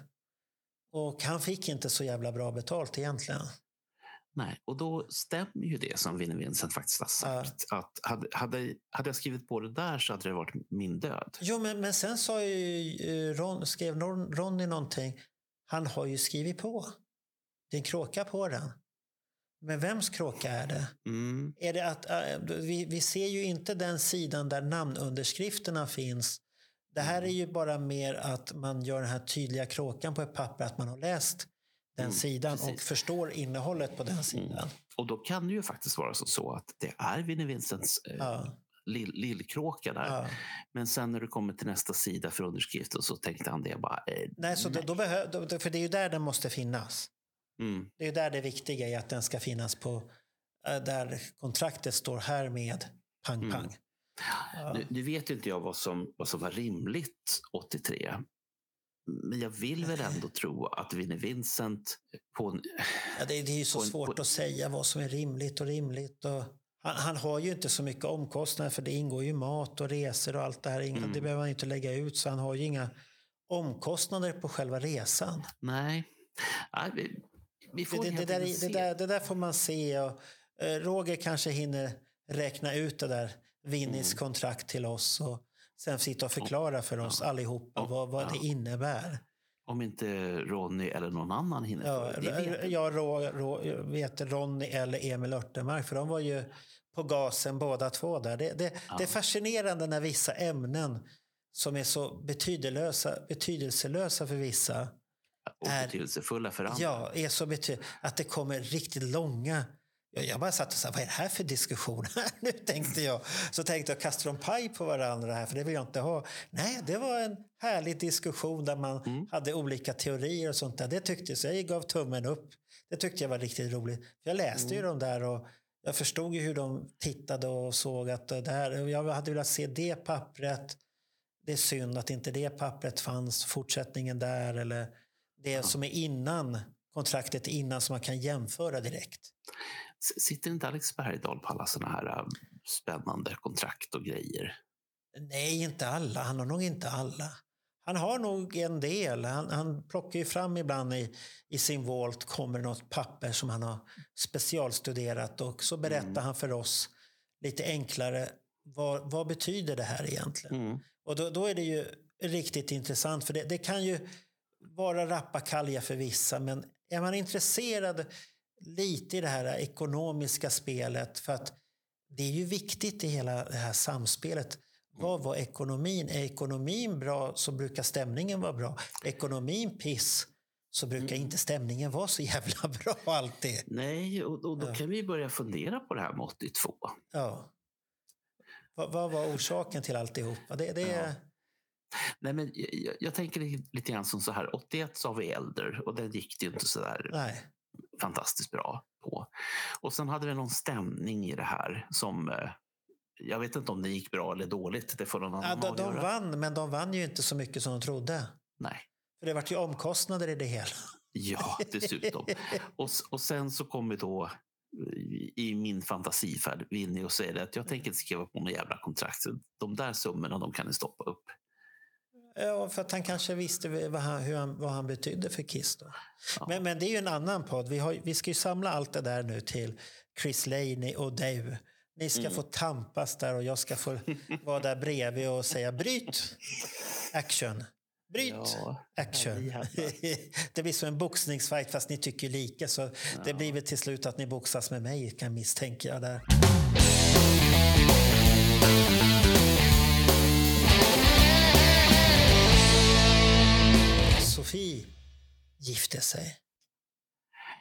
Och han fick inte så jävla bra betalt egentligen. Nej, och då stämmer ju det som Vinnie Vincent faktiskt har sagt. Att hade, hade, hade jag skrivit på det där så hade det varit min död. Jo, men, men sen sa ju eh, Ron, skrev Ron- Ronny någonting. Han har ju skrivit på. Det är en kråka på den. Men vems kråka är det? Mm. Är det att, äh, vi, vi ser ju inte den sidan där namnunderskrifterna finns. Det här är ju bara mer att man gör den här tydliga kråkan på ett papper, att man har läst den Mm, sidan och precis. förstår innehållet på den sidan. Och då kan det ju faktiskt vara så, så att det är Vinnie Vincents eh, Ja, lill, lillkråka där. ja. Men sen när du kommer till nästa sida för underskriften så tänkte han det bara... Eh, Nej, så då, då då, för det är ju där den måste finnas. Mm. Det är ju där det viktiga är att den ska finnas på äh, där kontraktet står här med pang Mm. pang. Ja. Nu, nu vet inte jag vad som, vad som var rimligt 83. Men jag vill väl ändå [laughs] tro att Vinnie Vincent på en, Ja, det, det är ju så en- svårt på- att säga vad som är rimligt och rimligt. Och han, han har ju inte så mycket omkostnader för det ingår ju mat och resor och allt det här. Mm. Det behöver han inte lägga ut så han har ju inga omkostnader på själva resan. Nej. Nej vi, vi Det, får det, det, helt där, det, där, det där får man se. Och, eh, Roger kanske hinner räkna ut det där Vinnies Mm. kontrakt till oss och sen sitta och förklara för oss allihopa Ja. vad, vad det Ja. innebär. Om inte Ronny eller någon annan hinner Ja, det. det. vet jag rå, jag vet Ronny eller Emil Örtemark, för de var ju på gasen båda två där. Det, det, det är fascinerande när vissa ämnen som är så betydelösa, betydelselösa för vissa Och är- betydelsefulla för andra. Ja, är så bety- att det kommer riktigt långa... Jag, bara satt och sa, vad är det här för diskussion? här [laughs] nu tänkte jag. Så tänkte jag, kastar de paj på varandra här? För det vill jag inte ha. Nej, det var en härlig diskussion där man Mm. hade olika teorier och sånt där. Det tyckte jag, så jag gav tummen upp. Det tyckte jag var riktigt roligt. För jag läste ju Mm. de där och jag förstod ju hur de tittade och såg att det där, jag hade velat se det pappret. Det är synd att inte det pappret fanns, fortsättningen där eller det som är innan kontraktet innan som man kan jämföra direkt. Sitter inte Alex Bergdahl på alla såna här äh, spännande kontrakt och grejer? Nej, inte alla. Han har nog inte alla. Han har nog en del. Han, han plockar ju fram ibland i, i sin Vault kommer något papper som han har specialstuderat och så berättar Mm. han för oss lite enklare vad, vad betyder det här egentligen? Mm. Och då, då är det ju riktigt intressant för det, det kan ju vara rappakalja för vissa men är man intresserad lite i det här ekonomiska spelet för att det är ju viktigt i hela det här samspelet. Vad var ekonomin? Är ekonomin bra så brukar stämningen vara bra. Ekonomin piss så brukar inte stämningen vara så jävla [laughs] bra alltid. Nej, och, och då Ja. kan vi börja fundera på det här med 82. Ja. Vad, vad var orsaken till alltihopa? Det, det, Ja. Nej, men jag, jag- jag tänker lite grann som så här, 81 så har vi Elder och den gick det ju inte så där Nej. Fantastiskt bra på. Och sen hade vi någon stämning i det här som eh, jag vet inte om det gick bra eller dåligt. Det får någon Ja, annan de, de avgöra. vann, men de vann ju inte så mycket som de trodde. Nej. För det vart ju omkostnader i det hela. Ja, dessutom. [laughs] och, och sen så kommer då eh, i min fantasifärd Winnie och säger att jag tänker inte skriva på några jävla kontrakt. De där summorna de kan ni stoppa upp. Ja, för att han kanske visste vad han, hur han, vad han betydde för Kiss. Ja. Men, men det är ju en annan podd. Vi, har, vi ska ju samla allt det där nu till Chris Laney och Dave. Ni ska Mm. få tampas där och jag ska få vara där bredvid och säga bryt! Action! Bryt! Ja, Action! [laughs] det blir som en boxningsfight fast ni tycker lika. Så det blir väl till slut att ni boxas med mig kan misstänka jag där. Sofie gifte sig.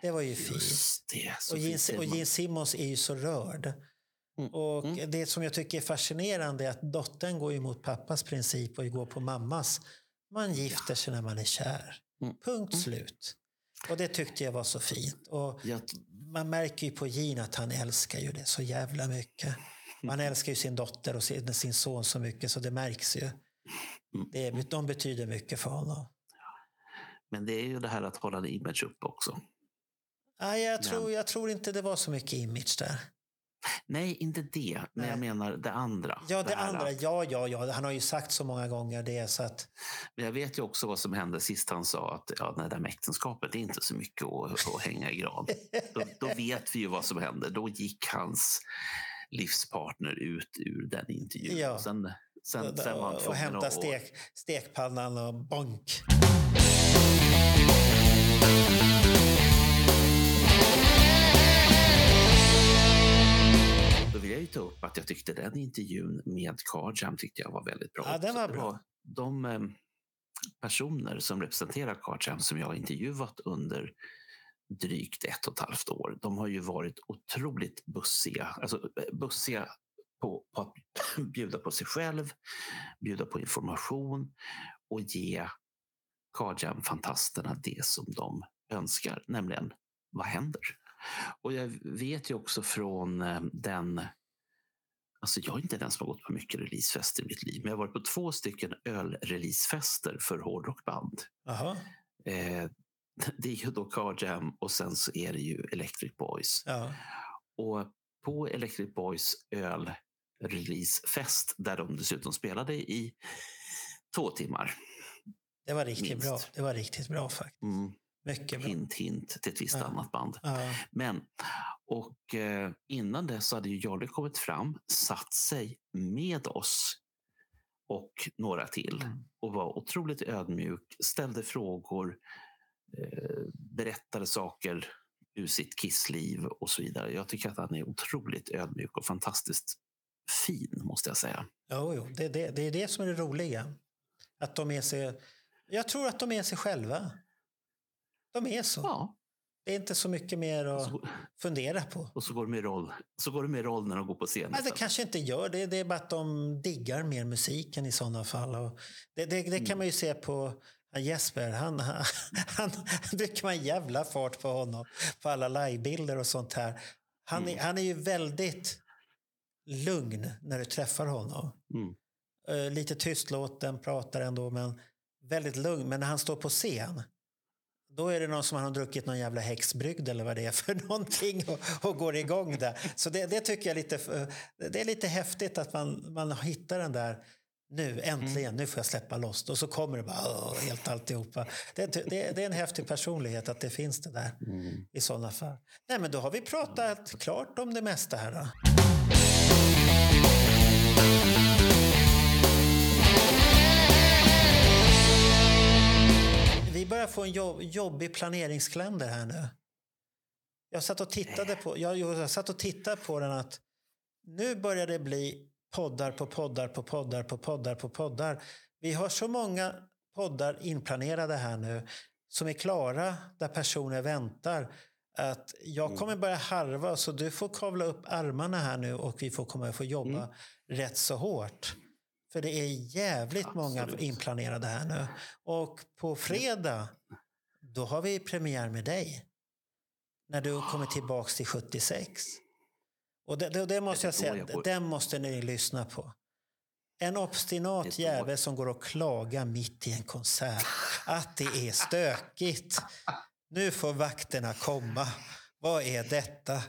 Det var ju fint. Det. Och Gene, och. Gene Simmons är ju så rörd. Mm. Och Mm. Det som jag tycker är fascinerande är att dottern går emot pappas princip och går på mammas. Man gifter sig när man är kär. Mm. Punkt slut. Och det tyckte jag var så fint. Och Jag, man märker ju på Gene att han älskar ju det så jävla mycket. Man älskar ju sin dotter och sin, son så mycket så det märks ju. Mm. Det, de betyder mycket för honom. Men det är ju det här att hålla en image uppe också. Nej, jag, tror, jag tror inte det var så mycket image där. Nej, inte det. Men jag Nej. menar det andra. Ja, det, här andra. att- Ja, ja, ja. Han har ju sagt så många gånger det så att... Men jag vet ju också vad som hände sist han sa att ja, det där med äktenskapet är inte så mycket att, att hänga i gran. Då, då vet vi ju vad som hände. Då gick hans livspartner ut ur den intervjun. Ja. Sen, sen, sen var han och, och hämta stek, stekpannan och bonk. Då vill jag ju ta upp att jag tyckte den intervjun med Carjam tyckte jag var väldigt bra. Ja, den var bra. de eh, personer som representerar Carjam som jag har intervjuat under drygt ett och ett halvt år, de har ju varit otroligt bussiga. Alltså eh, bussiga på, på att [laughs] bjuda på sig själv, bjuda på information och ge Carjam-fantasterna det som de önskar, nämligen vad händer? Och jag vet ju också från eh, den Alltså jag är inte den som har gått på mycket releasefester i mitt liv, men jag har varit på två stycken ölreleasefester för hårdrockband. Eh, [laughs] det är ju då Car Jam och sen så är det ju Electric Boys. Ja. Och på Electric Boys ölreleasefest, där de dessutom spelade i två timmar. Det var riktigt Minst. bra. Det var riktigt bra faktiskt. Mm, Mycket bra. hint, hint till ett visst Ja. annat band. Ja. Men, och eh, innan dess hade ju Jolly kommit fram, satt sig med oss och några till Mm. och var otroligt ödmjuk, ställde frågor, eh, berättade saker ur sitt kissliv och så vidare. Jag tycker att han är otroligt ödmjuk och fantastiskt fin, måste jag säga. Jo, jo. Det, det, det är det som är det roliga. Att de är sig, jag tror att de är sig själva. De är så. Ja. Det är inte så mycket mer att Så- fundera på. Och så går de i roll, så går de i roll när de går på scen. Nej, det kanske inte gör det. Det är bara att de diggar mer musiken i sådana fall. Och det, det, det Mm. kan man ju se på Jesper. Han, [laughs] han, han dricker man jävla fart på honom. På alla livebilder och sånt här. Han, Mm. han är ju väldigt lugn när du träffar honom. Mm. Eh, lite tystlåten, pratar ändå, men väldigt lugn. Men när han står på scen, då är det någon som har druckit någon jävla häxbrygd eller vad det är för [laughs] någonting och, och går igång där. Så det, det tycker jag är lite, eh, det är lite häftigt att man, man hittar den där nu äntligen, nu får jag släppa loss. Och så kommer det bara åh, helt alltihopa. Det, det, det är en häftig personlighet att det finns det där i sådana fall. Nej men då har vi pratat klart om det mesta här då. Börjar få en jobb, jobbig planeringskalender här nu. Jag satt och tittade på, jag, jag satt och tittade på den att nu börjar det bli poddar på poddar på poddar på poddar på poddar. Vi har så många poddar inplanerade här nu som är klara där personer väntar. Att jag kommer börja harva så du får kavla upp armarna här nu och vi får komma få jobba rätt så hårt. För det är jävligt många Absolut. inplanerade här nu. Och på fredag, då har vi premiär med dig. När du kommer tillbaks till 76. Och det, det, det måste jag säga, jag den måste ni lyssna på. En obstinat jävel som går och klagar mitt i en konsert. Att det är stökigt. Nu får vakterna komma. Vad är detta?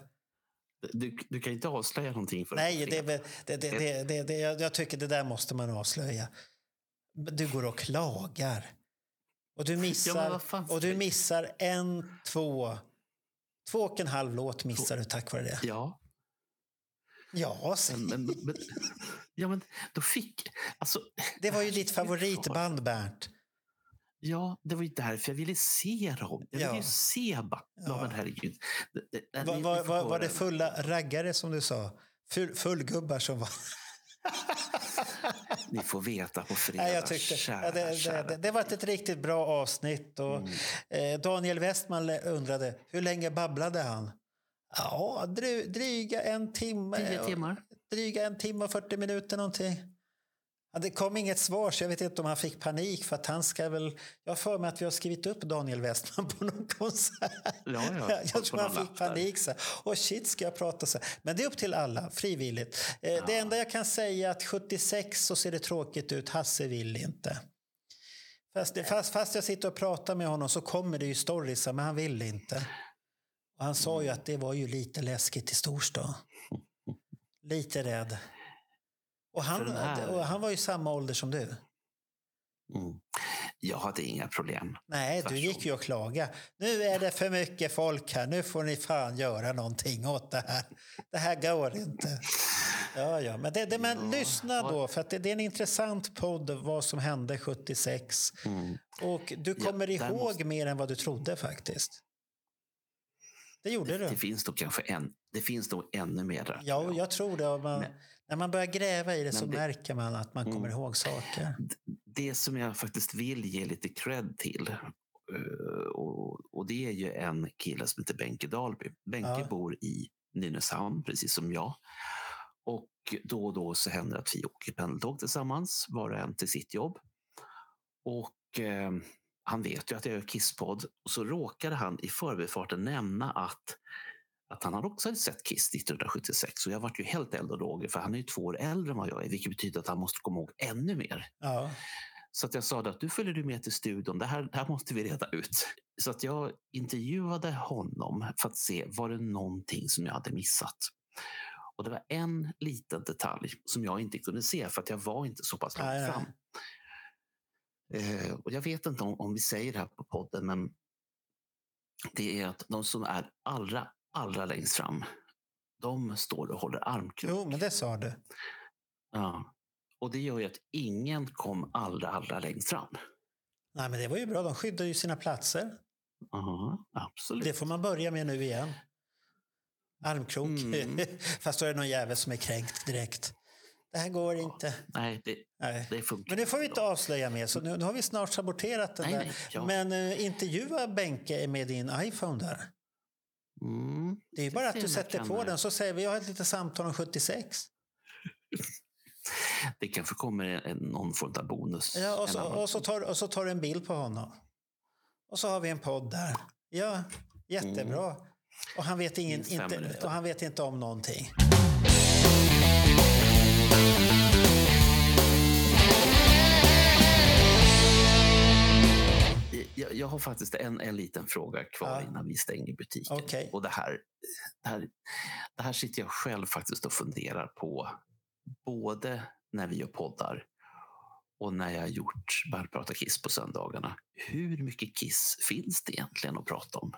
Du, du kan inte avslöja någonting för Nej, det, det, det, det, det, det, jag jag tycker det där måste man avslöja. Du går och klagar. Och du Ja, missar, fan och du missar en, två, två och en halv låt missar du tack vare det. Ja, Ja, men, men, men, ja, men då fick... Alltså, det var ju ditt [laughs] favoritband, Bernt. Ja, det var ju därför jag ville se dem. Jag ville Ja. ju se Backa. Ja. Men herregud. Var, var, var, var höra det fulla raggare som du sa? Full, fullgubbar som var... Ni får veta på fredag. [laughs] Nej, jag tyckte, kära, ja, det, det, det, det var ett riktigt bra avsnitt. Och, Mm. eh, Daniel Westman undrade hur länge babblade han? Ja, dry, dryga en timme. Tio timmar. Dryga en timme och 40 minuter någonting. Ja, det kom inget svar så jag vet inte om han fick panik för att han ska väl... Jag har för mig att vi har skrivit upp Daniel Westman på någon konsert. Ja, ja, jag tror han fick panik. Så. Och shit, ska jag prata så? Men det är upp till alla, frivilligt. Eh, Det enda jag kan säga är att 76 så ser det tråkigt ut. Hasse vill inte. Fast, det, fast, fast jag sitter och pratar med honom så kommer det ju stories, men han vill inte. Och han sa ju Mm. att det var ju lite läskigt i storstan. Lite rädd. Och han, här- och han var ju samma ålder som du. Mm. Jag hade inga problem. Nej, du gick ju och klagade. Nu är det för mycket folk här. Nu får ni fan göra någonting åt det här. Det här går inte. Ja, ja. Men, det, det, men Ja. lyssna då, för det, det är en intressant podd vad som hände 76. Mm. Och du Ja, kommer där ihåg måste- mer än vad du trodde faktiskt. Det gjorde Det, du. det finns nog kanske en, det finns nog ännu mer. Ja, jag tror det. Man, Men- när man börjar gräva i det så det- märker man att man kommer Mm. ihåg saker. Det som jag faktiskt vill ge lite cred till eh, och, och det är ju en kille som heter Benke Dalby. Benke Ja. bor i Nynäshamn, precis som jag. Och då och då så händer det att vi åker pendeltåg tillsammans, var och en till sitt jobb. Och eh, han vet ju att jag gör Kisspodd och så råkade han i förbifarten nämna att, att han hade också hade sett Kiss 1976 och jag vart ju helt eld och lågor för han är ju två år äldre än vad jag är vilket betyder att han måste komma ihåg ännu mer. Ja. Så att jag sa att du följer du med till studion, det här, det här måste vi reda ut. Så att jag intervjuade honom för att se, var det någonting som jag hade missat? Och det var en liten detalj som jag inte kunde se för att jag var inte så pass långt fram. Eh, och jag vet inte om, om vi säger det här på podden, men det är att de som är allra, allra längst fram, de står och håller armkrok. Jo, men det sa du. Ja. Och det gör ju att ingen kom allra, allra längst fram. Nej, men det var ju bra. De skyddade ju sina platser. Ja, absolut. Det får man börja med nu igen. Armkrok. Mm. [laughs] Fast då är det någon jävel som är kränkt direkt. det här går inte. Nej, det, Nej. det funkar Men det får vi inte avslöja mer, så nu, nu har vi snart saboterat den Nej, där. nej, ja. Men uh, intervjua Benke med din iPhone där. Mm. Det är bara att du sätter på den så säger vi jag har ett litet samtal om 76. [laughs] Det kanske kommer en, någon form av bonus. Ja, och, så, och, så tar, och så tar du en bild på honom. Och så har vi en podd där. Ja, jättebra. Och, han vet ingen, inte, och han vet inte om någonting. Jag, jag har faktiskt en, en liten fråga kvar Ja. innan vi stänger butiken. Okej. Och det här, det, här, det här sitter jag själv faktiskt och funderar på. Både när vi gör poddar och när jag har gjort Bara prata Kiss på söndagarna. Hur mycket Kiss finns det egentligen att prata om?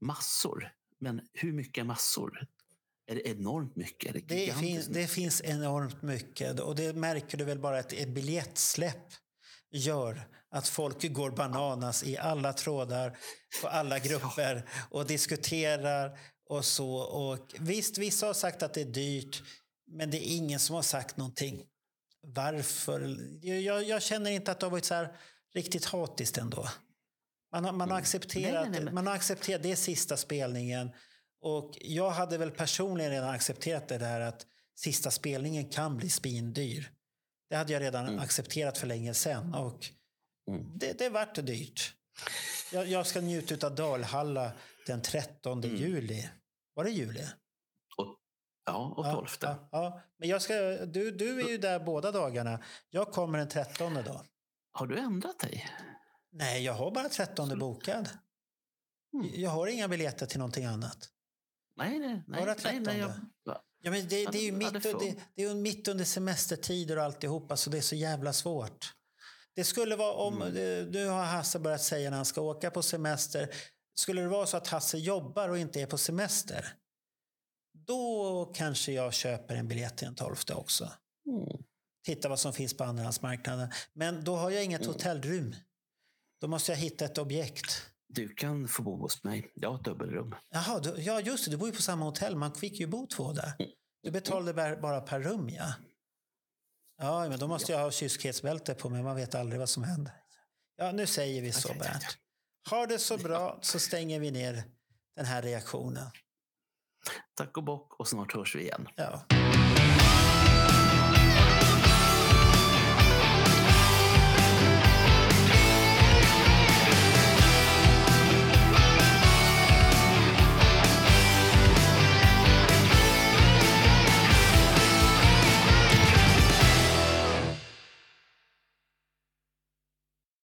Massor. Men hur mycket massor? Är det enormt mycket? Är det, Det finns, det finns enormt mycket och det märker du väl bara att ett biljettsläpp gör att folk går bananas i alla trådar, på alla [laughs] grupper och diskuterar och så. Och visst, vissa har sagt att det är dyrt, men det är ingen som har sagt någonting. Varför? Jag, jag känner inte att det har varit så här riktigt hatiskt ändå. Man har, man har accepterat, Mm. Nej, nej, nej, men- man har accepterat, det är sista spelningen. Och jag hade väl personligen redan accepterat det där att sista spelningen kan bli spindyr. Det hade jag redan accepterat för länge sedan och Mm. det, det vart dyrt. Jag, jag ska njuta av Dalhalla den 13 Mm. juli. Var det juli? Och, ja, och 12. Ja, ja, ja. Men jag ska, du, du är ju där båda dagarna. Jag kommer den 13 då. Har du ändrat dig? Nej, jag har bara 13 bokad. Mm. Jag har inga biljetter till någonting annat. Nej, nej, nej. Bara nej, nej jag, 13. va? Ja, men det, det är ju mitt, det det, är mitt under semestertider och alltihopa så det är så jävla svårt. Det skulle vara om, Mm. nu har Hasse börjat säga när han ska åka på semester. Skulle det vara så att Hasse jobbar och inte är på semester. Då kanske jag köper en biljett till den 12 också. Mm. Titta vad som finns på andrahandsmarknaden. Men då har jag inget Mm. hotellrum. Då måste jag hitta ett objekt. Du kan få bo hos mig. Jag har ett dubbelrum. Jaha, du, ja just det, du bor ju på samma hotell. Man fick ju bo två där. Du betalade bara- per rum, ja. Ja, men då måste jag ha kyskhetsbälte på mig. Man vet aldrig vad som händer. Ja, nu säger vi så, Bernt. Har det så bra så stänger vi ner den här reaktionen. Tack och bock och snart hörs vi igen. Ja.